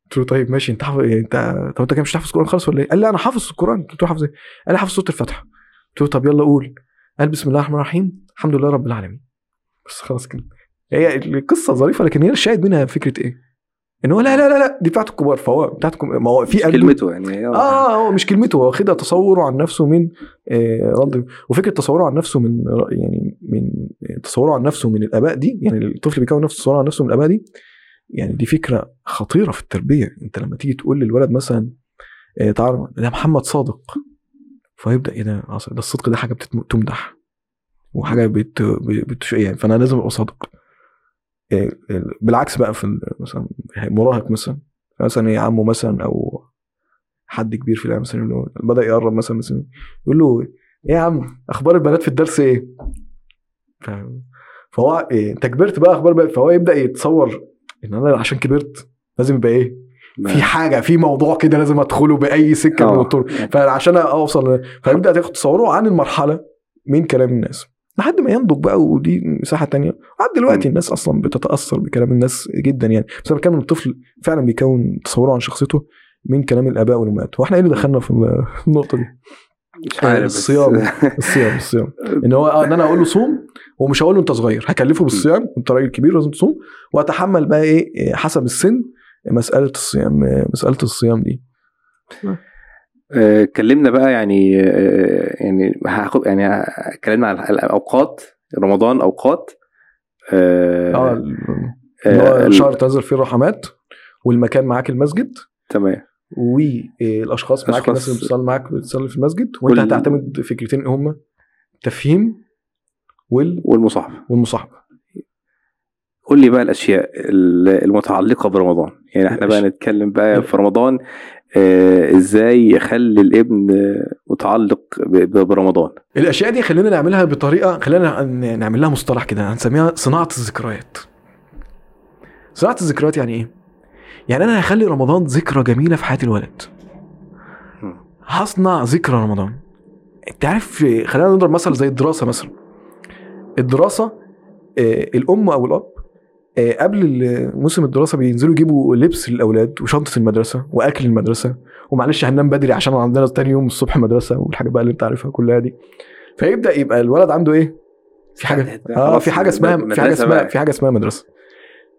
قلت له طيب ماشي أنت حافظ يعني أنت طب أنت كده مش حافظ القرآن خالص ولا إيه؟ قال لي أنا حافظ القرآن. قلت له حافظ إيه؟ قال لي حافظ سورة الفاتحة. قلت له طب يلا قول. قال بسم الله الرحمن الرحيم. الحمد لله رب العالمين. بس خلاص كده. هي القصة ظريفة لكن هي الشاهد منها فكرة إيه؟ إن هو لا لا لا لا دي بتاعت الكبار فهو بتاعت الكبار ما هو في كلمته يعني آه هو مش كلمته هو واخدها تصوره عن نفسه من آه رد. وفكرة تصوره عن نفسه من يعني من تصوره عن نفسه من الآباء دي يعني الطفل بيكون نفسه تصوره عن نفسه من الآباء دي يعني دي فكرة خطيرة في التربية. أنت لما تيجي تقول للولد مثلا آه تعرف ده محمد صادق فيبدا إيه ده؟ ده الصدق ده حاجة بتمدح وحاجة بت, بت يعني فأنا لازم أبقى صادق آه، بالعكس بقى في مثلا مراهق مثلا مثلا إيه عمه مثلا أو حد كبير في العيلة مثلا بدأ يقرب مثلا مثلا يقول له إيه يا عم أخبار البنات في الدرس إيه؟ ف- فهو إيه أنت كبرت بقى أخبار بقى فهو يبدأ يتصور إن أنا عشان كبرت لازم يبقى إيه؟ في حاجة في موضوع كده لازم أدخله بأي سكة من آه. الطرق فعشان أوصل فيبدأ تاخد تصوره عن المرحلة من كلام الناس لحد ما ينضج بقى ودي مساحة تانية. عاد دلوقتي. الناس أصلا بتتأثر بكلام الناس جدا يعني. بس أنا بتكلم الطفل فعلا بيكون تصوره عن شخصيته من كلام الآباء والأمهات. وإحنا إيه اللي دخلنا في النقطة دي؟ مش عارف الصيام. الصيام الصيام. إن هو آه، إن أنا أقول له صوم ومش هقول له أنت صغير. هكلفه بالصيام أنت راجل كبير لازم تصوم. وأتحمل بقى إيه حسب السن مسألة الصيام مسألة الصيام دي. اتكلمنا بقى يعني آه، يعني هاخد يعني اتكلمنا على الأوقات رمضان أوقات آه آه، شهر تنزل فيه الرحمات والمكان معاك المسجد. تمام. والأشخاص معاك الناس اللي بتصلي معاك بتصلي في المسجد وأنت وال- هتعتمد فكرتين هما التفهيم وال... والمصاحبة. والمصاحبة. قول لي بقى الأشياء ال- المتعلقة برمضان. يعني إحنا بقى. نتكلم بقى في رمضان آه، إزاي يخلي الابن آه، متعلق برمضان. الأشياء دي خلينا نعملها بطريقة خلينا نعمل لها مصطلح كده هنسميها صناعة الذكريات. صناعة الذكريات يعني إيه؟ يعني أنا هخلي رمضان ذكرى جميلة في حياة الولد. هصنع ذكرى رمضان. انت عارف خلينا نضرب مثل زي الدراسة مثلا. الدراسة آه، الأم أو الأب آه، قبل ال- موسم الدراسة بينزلوا يجيبوا لبس للأولاد وشنطة المدرسة وأكل المدرسة ومعلش هننام بدري عشان عندنا تاني يوم الصبح مدرسة والحاجات بقى اللي أنت عارفها كلها دي. فيبدأ يبقى الولد عنده إيه؟ في حاجة آه في حاجة اسمها في حاجة اسمها. في حاجة اسمها مدرسة.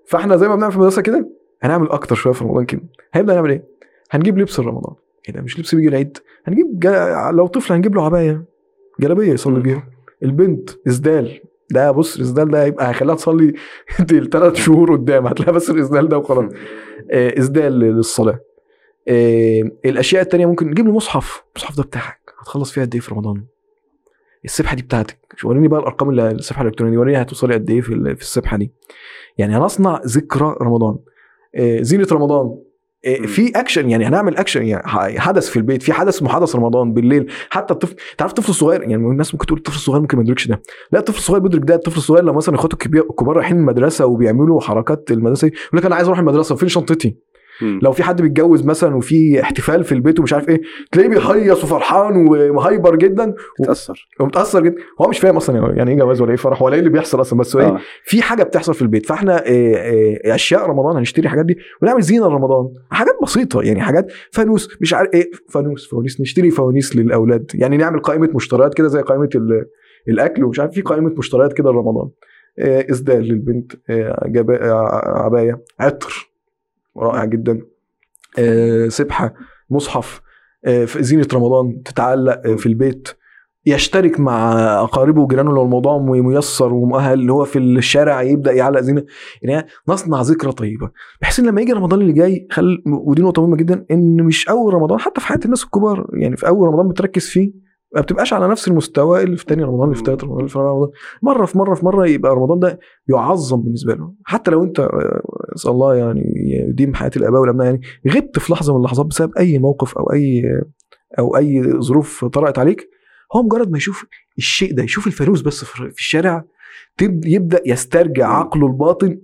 فإحنا زي ما بنعمل في المدرسة كده هنعمل أكتر شوية في رمضان كده. هنبدا نعمل إيه؟ هنجيب لبس رمضان إيه ده؟ مش لبس بيجي العيد؟ هنجيب جا... لو طفل هنجيب له عباية جلابية يصلي. بيها. البنت اسدال ده بص الاسدال ده هيبقى هيخليها تصلي ثلاث شهور قدام. هتلاقي بس الاسدال ده وخلاص. آه، إسدال للصلاة. آه، الأشياء التانية ممكن نجيب له مصحف. المصحف ده بتاعك. هتخلص فيها قد إيه في رمضان؟ السبحه دي بتاعتك. وريني بقى الأرقام اللي السبحه الإلكترونية وريني هتوصلي قد إيه في ال- في السبحه دي. يعني هنصنع ذكرى رمضان. آه، زينة رمضان. في اكشن يعني هنعمل اكشن يعني حدث في البيت في حدث حدث رمضان بالليل حتى الطفل تعرف الطفل الصغير يعني الناس ممكن تقول الطفل الصغير ممكن ما يدركش ده. لا الطفل الصغير بيدرك ده الطفل الصغير لما مثلا اخواته الكبار رايحين المدرسة وبيعملوا حركات المدرسة يقول لك أنا عايز أروح المدرسة فين شنطتي؟ لو في حد بيتجوز مثلا وفي احتفال في البيت ومش عارف إيه تلاقيه بيهيص وفرحان ومهايبر جدا تاثر ومتأثر جدا. هو مش فاهم أصلا يعني إيه جواز ولا إيه فرح ولا إيه اللي بيحصل أصلا. بس إيه آه. في حاجة بتحصل في البيت. فإحنا آه، آه، أشياء رمضان هنشتري الحاجات دي ونعمل زينة لرمضان. حاجات بسيطة يعني حاجات فانوس مش عارف إيه فانوس فوانيس نشتري فوانيس للأولاد. يعني نعمل قائمة مشتريات كده زي قائمة ال- الأكل ومش عارف في قائمة مشتريات كده لرمضان. آه، إسدال للبنت آه، عباية عطر. رائع جدا. آه، سبحة مصحف آه، في زينة رمضان تتعلق آه، في البيت يشترك مع أقاربه وجيرانه لو الموضوع ميسر ومؤهل اللي هو في الشارع يبدأ يعلق زينة. يعني نصنع ذكرى طيبة. بحيث إن لما يجي رمضان اللي جاي خل ودي نقطة مهمة جدا إن مش أول رمضان حتى في حياة الناس الكبار يعني في أول رمضان بتركز فيه ما بتبقاش على نفس المستوى اللي في تاني رمضان اللي في تالت رمضان اللي في رابع رمضان. مرة في مرة في مرة يبقى رمضان ده يعظم بالنسبة له. حتى لو انت آه، اسأل الله يعني يديم حياة الآباء والأبناء يعني غبت في لحظة من اللحظات بسبب أي موقف أو أي أو أي ظروف طرأت عليك هو مجرد ما يشوف الشيء ده يشوف الفانوس بس في الشارع يبدأ يسترجع. عقله الباطن.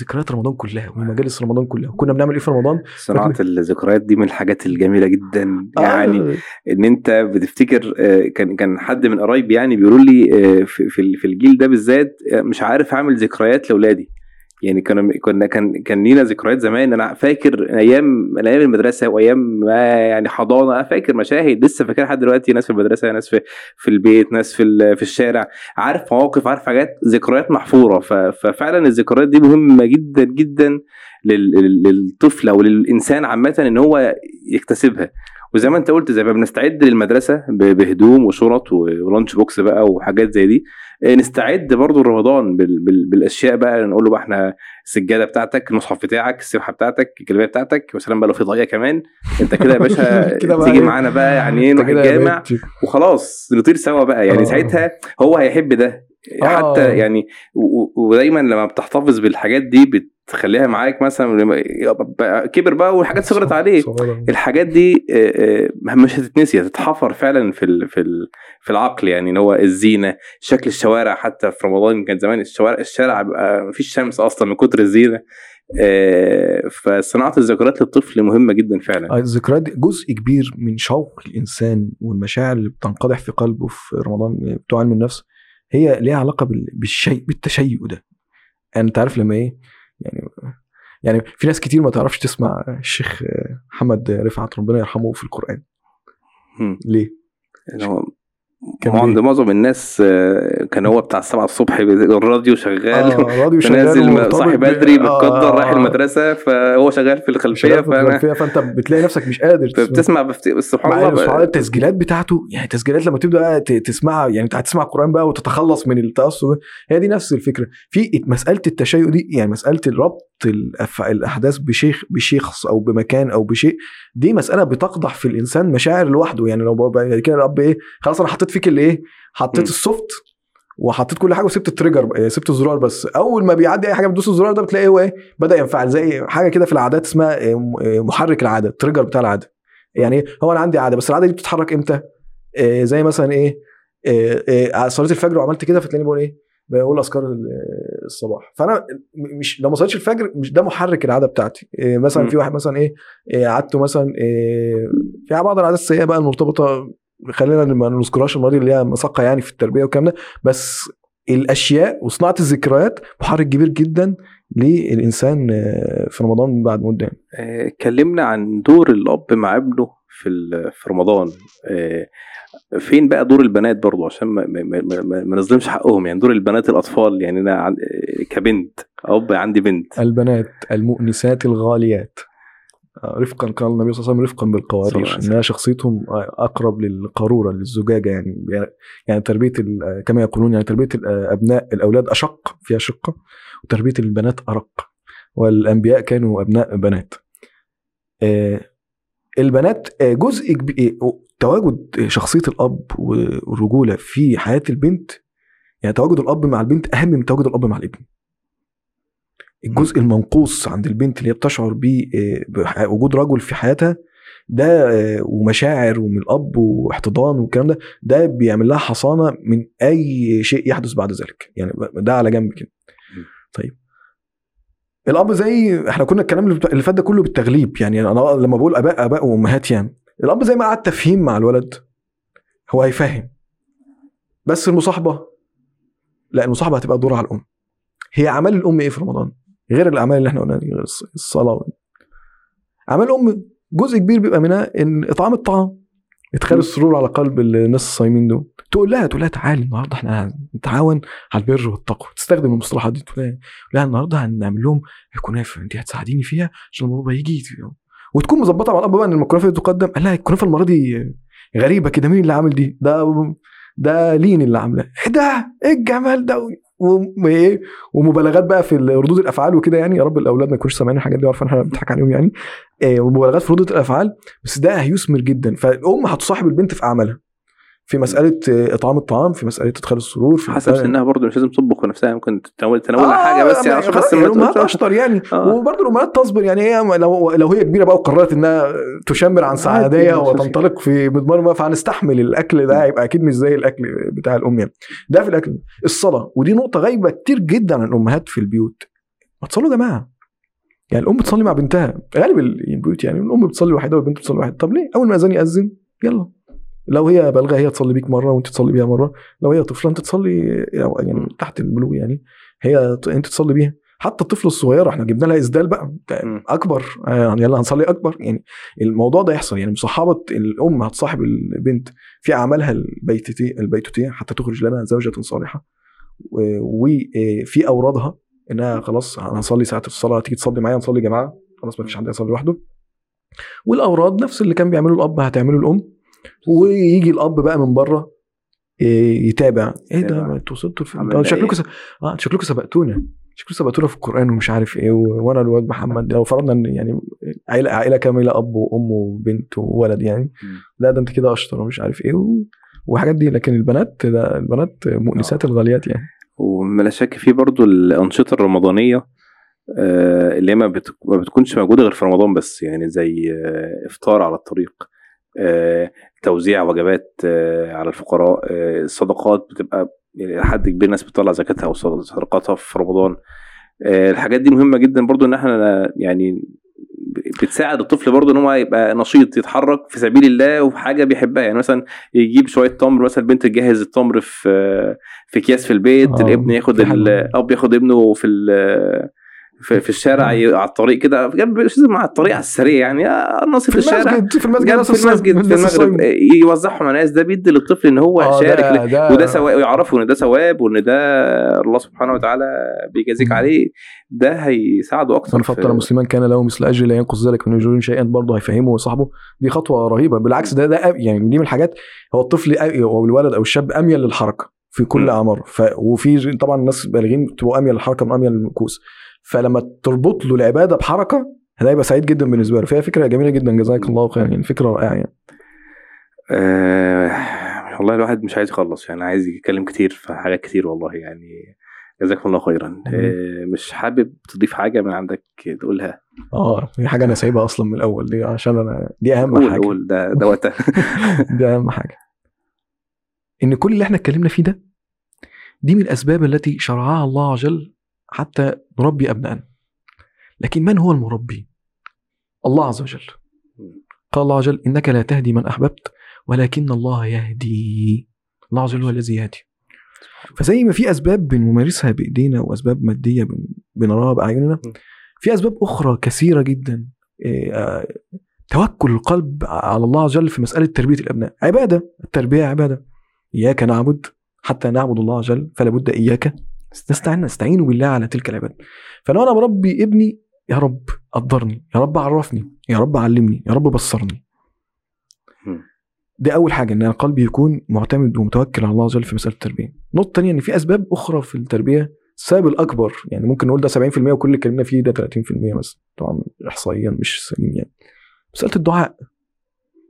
ذكريات رمضان كلها ومجالس رمضان كلها. كنا بنعمل إيه في رمضان؟ صناعة الذكريات دي من الحاجات الجميلة جدا. يعني آه إن أنت بتفتكر آه، كان كان حد من قرايبي يعني بيقولوا لي آه، في الجيل ده بالذات آه، مش عارف أعمل ذكريات لأولادي. يعني كنا كنا كان كان لينا ذكريات زمان. أنا فاكر أيام أيام المدرسة وأيام ما يعني حضانه فاكر مشاهد لسه فاكرها لحد دلوقتي. ناس في المدرسة ناس في في البيت ناس في في الشارع. عارف مواقف عارف حاجات ذكريات محفورة. ففعلا الذكريات دي مهمة جدا جدا لل- لل- للطفل أو للإنسان عامة إن هو يكتسبها. وزي ما أنت قلت زي ما بنستعد للمدرسة بهدوم وشرط ولانش بوكس بقى وحاجات زي دي. نستعد برضو لرمضان بال- بال- بالأشياء بقى نقول له بقى إحنا السجادة بتاعتك المصحف بتاعك السبحه بتاعتك الجلابية بتاعتك وسلام بقى لو في ضيقه كمان أنت كده يا باشا تيجي إيه؟ معانا بقى يعني إيه نروح الجامع وخلاص نطير سوا بقى يعني آه. ساعتها هو هيحب ده آه. حتى يعني ودايما لما بتحتفظ بالحاجات دي بتخليها معاك مثلا كبر بقى والحاجات صغرت عليه صغيرة. الحاجات دي آه، آه، مش هتتنسي هتتحفر فعلا في في في العقل يعني ان هو الزينة شكل الشوارع حتى في رمضان كان زمان الشوارع الشارع بيبقى مفيش شمس أصلا من كتر الزينة آه، فصناعة الذكريات للطفل مهمة جدا فعلا الذكريات جزء كبير من شوق الإنسان والمشاعر اللي بتنقدح في قلبه في رمضان بتوع علم النفس هي ليها علاقة بال- بالشيء بالتشيؤ ده يعني أنت عارف لما إيه يعني يعني في ناس كتير ما تعرفش تسمع الشيخ محمد رفعت ربنا يرحمه في القرآن. ليه؟ يعني هو كان هو عند؟ معظم الناس آه، كان هو بتاع السبعة الصبح الراديو شغال آه راديو شغال نازل صاحي بدري آه، متقدر رايح آه، المدرسة فهو شغال في الخلفية شغال في فانا الخلفية، فانت بتلاقي نفسك مش قادر تسمع. بتسمع بفت... سبحان الله سبحان التسجيلات بتاعته يعني تسجيلات لما تبدأ تسمعها يعني انت هتسمع القران بقى وتتخلص من التأثر هي دي نفس الفكرة في مسألة التشيؤ دي يعني مسألة ربط الأف- الأحداث بشيخ بشخص أو بمكان أو بشيء دي مسألة بتقدح في الإنسان مشاعر لوحده يعني لو بقى كده الأب إيه خلاص أنا حطيت فيك اللي إيه؟ حطيت. ال soft وحطيت كل حاجة وسبت ال trigger بقى، سبت الزرار بس. أول ما بيعدي أي حاجة بتدوس الزرار ده بتلاقي هو إيه؟ بدأ ينفعل زي حاجة كده في العادات اسمها م- إيه، محرك العادة ال trigger بتاع العادة. يعني؟ هو أنا عندي عادة بس العادة دي بتتحرك إمتى؟ إيه زي مثلا إيه, إيه, صليت الفجر وعملت كده فتلاقيني بقول إيه؟ بقول أذكار ال- الصباح. فأنا مش لو ما صليتش الفجر مش ده محرك العادة بتاعتي. إيه مثلا م. في واحد مثلا إيه, عادته مثلا في بعض العادات السيئة بقى المرتبطة خلينا ما نذكرهاش المرة دي اللي هي مسقه يعني في التربية والكلام ده. بس الأشياء وصناعة الذكريات محرك كبير جدا للإنسان آه، في رمضان بعد مدة آه، اتكلمنا عن دور الأب مع ابنه في في رمضان. آه، فين بقى دور البنات برضو؟ عشان ما, ما, ما, ما, نظلمش حقهم. يعني دور البنات الأطفال يعني أنا آه، كبنت أب عندي بنت. البنات المؤنسات الغاليات. آه، رفقا قال النبي صلى الله عليه وسلم رفقا بالقوارير. إنها شخصيتهم أقرب للقارورة للزجاجة. يعني يعني تربية كما يقولون يعني تربية الابناء الأولاد أشق فيها شقه وتربية البنات أرق. والأنبياء كانوا أبناء بنات. آه، البنات آه، جزء كبير تواجد شخصية الأب والرجولة في حياة البنت. يعني تواجد الأب مع البنت أهم من تواجد الأب مع الابن. الجزء المنقوص عند البنت اللي هي بتشعر بيه آه، بوجود رجل في حياتها ده آه، ومشاعر ومن الأب واحتضان والكلام ده ده بيعمل لها حصانة من أي شيء يحدث بعد ذلك. يعني ده على جنب كده. طيب. الأب زي إحنا كنا الكلام اللي فات ده كله بالتغليب. يعني أنا لما بقول أباء أباء وأمهات يعني. الأب زي ما قعد تفهيم مع الولد هو هيفهم. بس المصاحبة لا المصاحبة هتبقى دور على الأم. هي أعمال الأم إيه في رمضان؟ غير الأعمال اللي إحنا قلناها دي غير الص- الصلاة أعمال الام جزء كبير بيبقى منها إن اطعام الطعام إدخال السرور على قلب الناس الصايمين دول. تقول لها تقول لها تعالي النهارده إحنا هنتعاون على البر والتقوى تستخدم المصطلحات دي تقول لها النهارده هنعمل لهم الكنافة أنت هتساعديني فيها عشان بابا يجي وتكون مظبطة مع الأب بقى إن الكنافة دي تقدم قال لها الكنافة المرة دي غريبة كده مين اللي عامل دي؟ ده ده لين اللي عاملاه إيه ده؟ إيه الجمال ده؟ وايه ومبالغات بقى في ردود الأفعال وكده يعني. يا رب الأولاد ما يكونوش سامعين الحاجات دي وعارفين إحنا بنضحك عليهم يعني. إيه ومبالغات في ردود الأفعال. بس ده هيثمر جدا. فالأم هتصاحب البنت في أعمالها. في مسألة آه، إطعام الطعام في مسألة إدخال السرور في حسب سنها برضه مش لازم تطبخ نفسها ممكن تتناول تناول آه، حاجة بس يعني يعني عشان بس يعني الامهات تقولش- اشطر يعني. آه. وبرضه الامهات تصبر يعني هي لو لو هي كبيرة بقى وقررت إنها تشمر عن سعاديه عادي، مش وتنطلق في مضمار ما فهنستحمل الأكل ده هيبقى أكيد مش زي الأكل بتاع الأم يعني. ده في الأكل. الصلاة. ودي نقطة غايبة كتير جدا عن الأمهات في البيوت. ما تصلوا يا جماعة. يعني الأم بتصلي مع بنتها. غالب البيوت يعني الأم بتصلي وحيده والبنت بتصلي وحيده طب ليه؟ أول ما الاذان يأذن. يلا. لو هي بالغه هي تصلي بيك مرة وانت تصلي بيها مرة. لو هي طفلة انت تصلي يعني تحت البلوغ يعني. هي انت تصلي بيها. حتى الطفل الصغيره إحنا جبنا لها إسدال بقى. أكبر آه، يعني يلا هنصلي أكبر. يعني الموضوع ده يحصل. يعني مصاحبة الأم هتصاحب البنت في أعمالها البيتوتيه البيتوتيه حتى تخرج لنا زوجة صالحة. وفي أورادها إنها خلاص هنصلي ساعة الصلاة تيجي تصلي معايا نصلي جماعة. خلاص ما فيش حد يصلي لوحده. والأوراد نفس اللي كان بيعمله الأب هتعمله الأم. ويجي الأب بقى من بره إيه، يتابع. إيه ده؟ أنتوا وصلتوا لفين؟ آه، شكلكم إيه؟ س... آه شكلكم سبقتونا. شكلكم سبقتونا في القرآن ومش عارف إيه. وأنا الواد محمد لو فرضنا إن يعني عائله عائله كاملة أب وأم وبنت وولد يعني. لا ده أنت كده أشطر ومش عارف إيه و... وحاجات دي. لكن البنات ده البنات مؤنسات الغاليات يعني. ولا شك في برضو الأنشطة الرمضانية آه، اللي ما, بت... ما بتكونش موجودة غير في رمضان بس يعني زي آه، إفطار على الطريق. آه، توزيع وجبات آه، على الفقراء آه، الصدقات بتبقى يعني إلى حد كبير ناس بتطلع زكاتها أو صدقاتها في رمضان آه، الحاجات دي مهمة جدا برضو إن إحنا يعني بتساعد الطفل برضه إن هو يبقى نشيط يتحرك في سبيل الله وفي حاجة بيحبها يعني مثلا يجيب شوية تمر مثلا البنت تجهز التمر في في أكياس في البيت آه، الابن ياخد. الأب ياخد ابنه في في, في الشارع على الطريق كده جنب على الطريق على السريع يعني. آه، ناصف في الشارع. المسجد في المسجد ناس في المسجد في المغرب. آه، يوزعهم على الناس ده بيدي للطفل إن هو آه، شارك ده- ده- وده ثواب ويعرفوا إن ده ثواب وإن ده الله سبحانه وتعالى بيجازيك. عليه. ده هيساعده أكتر من فطر مسلما كان له مثل اجر لا ينقص ذلك من اجور شيئا برضه هيفهمه وصاحبه دي خطوة رهيبة. بالعكس ده ده يعني دي من الحاجات هو الطفل أو الولد أو الشاب أميل للحركة في كل م. اعماره ف وفي طبعا الناس بالغين بتبقوا أميل للحركة من أميل للمكوس. فلما تربط له العبادة بحركة ده هيبقى سعيد جدا بالنسبة له. فهي فكرة جميلة جدا. جزاك الله خيرا. يعني فكرة رائعة يعني. آه والله الواحد مش عايز يخلص. يعني عايز يتكلم كتير في حاجات كتير والله. يعني جزاكم الله خيرا. آه مش حابب تضيف حاجة من عندك تقولها؟ آه دي حاجة أنا سايبها أصلا من الأول. دي عشان أنا دي أهم قول حاجة. قول. ده ده وقتها. دي أهم حاجة. إن كل اللي إحنا اتكلمنا فيه ده دي من الأسباب التي شرعها الله عز وجل حتى نربي ابنائنا لكن من هو المربي؟ الله عز وجل. قال الله عز وجل إنك لا تهدي من أحببت ولكن الله يهدي. الله عز وجل هو الذي يهدي. فزي ما في أسباب بنمارسها بإيدينا وأسباب مادية بن- بنراها بأعيننا في أسباب أخرى كثيرة جدا آه، توكل القلب على الله عز وجل في مسألة تربية الأبناء. عبادة التربية عبادة. إياك نعبد حتى نعبد الله عز وجل فلا بد إياك نستعين نستعين بالله على تلك العباده فلو أنا بربي ابني يا رب قدرني يا رب عرفني يا رب علمني يا رب بصرني. دي أول حاجة إن قلبي يكون معتمد ومتوكل على الله عز وجل في مسألة التربية. النقطه الثانية إن في أسباب أخرى في التربية السبب الأكبر يعني ممكن نقول ده 70% وكل اللي اتكلمنا فيه ده 30% بس طبعا احصائيا مش سليم يعني. مسألة الدعاء.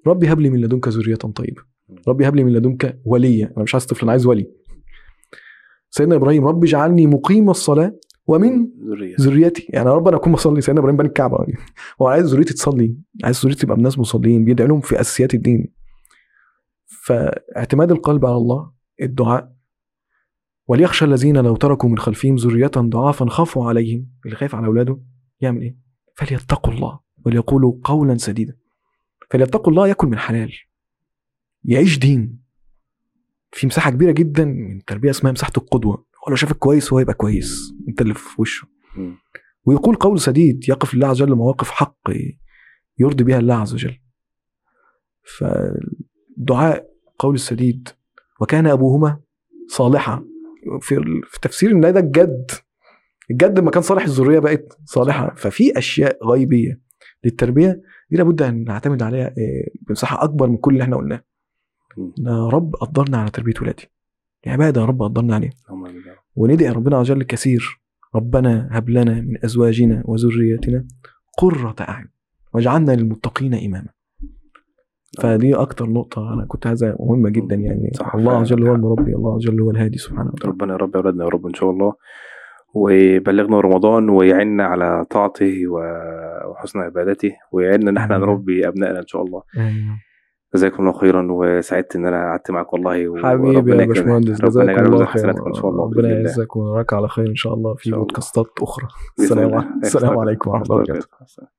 ربي هب لي من لدنك ذرية طيبة. ربي هب لي من لدنك وليا. أنا مش عايز طفل أنا عايز ولي. سيدنا إبراهيم ربي اجعلني مقيم الصلاة ومن ذريتي. يعني يا رب أنا اكون بصلي سيدنا إبراهيم بني الكعبة. هو عايز ذريتي تصلي عايز ذريتي تبقى بناس مصلين بيدعي لهم في أساسيات الدين. فاعتماد القلب على الله الدعاء. وليخشى الذين لو تركوا من خلفهم ذرية ضعافا خافوا عليهم. اللي خايف على أولاده يعمل إيه؟ فليتقوا الله وليقولوا قولا سديدا. فليتقوا الله ياكل من حلال. يعيش دين. في مساحة كبيرة جدا من تربية اسمها مساحة القدوة. هو لو شافك كويس هو يبقى كويس. أنت اللي في وشه. ويقول قول سديد يقف لله عز وجل مواقف حق يرضي بها الله عز وجل. فدعاء قول السديد وكان أبوهما صالحا. في في تفسير إن ده الجد الجد لما كان صالح الذرية بقت صالحة. ففي أشياء غيبية للتربية. دي لابد أن نعتمد عليها آه، بمساحة أكبر من كل اللي إحنا قلناه. يا رب قدرنا على تربية ولادي. عباده يا رب قدرنا رب. وندعي ربنا عز وجل كثير ربنا هب لنا من أزواجنا وذرياتنا قرة أعين واجعلنا للمتقين إماما. فدي أكتر نقطة أنا كنت عايزها مهمة جدا يعني. صح، الله عز وجل هو. المربي الله عز وجل هو الهادي سبحانه وتعالى. ربنا يا رب يا اولادنا يا رب إن شاء الله. ويبلغنا رمضان ويعيننا على طاعته وحسن عبادته ويعيننا إن إحنا. نربي أبنائنا إن شاء الله. جزاكم الله خيرا وسعدت إن أنا قعدت معاك والله و- حبيبي يا. باشمهندس ربنا جزاك الله خير ان شاء الله ربنا. يعزك ونراك على خير إن شاء الله في. بودكاستات أخرى السلام. عليكم ورحمة الله وبركاته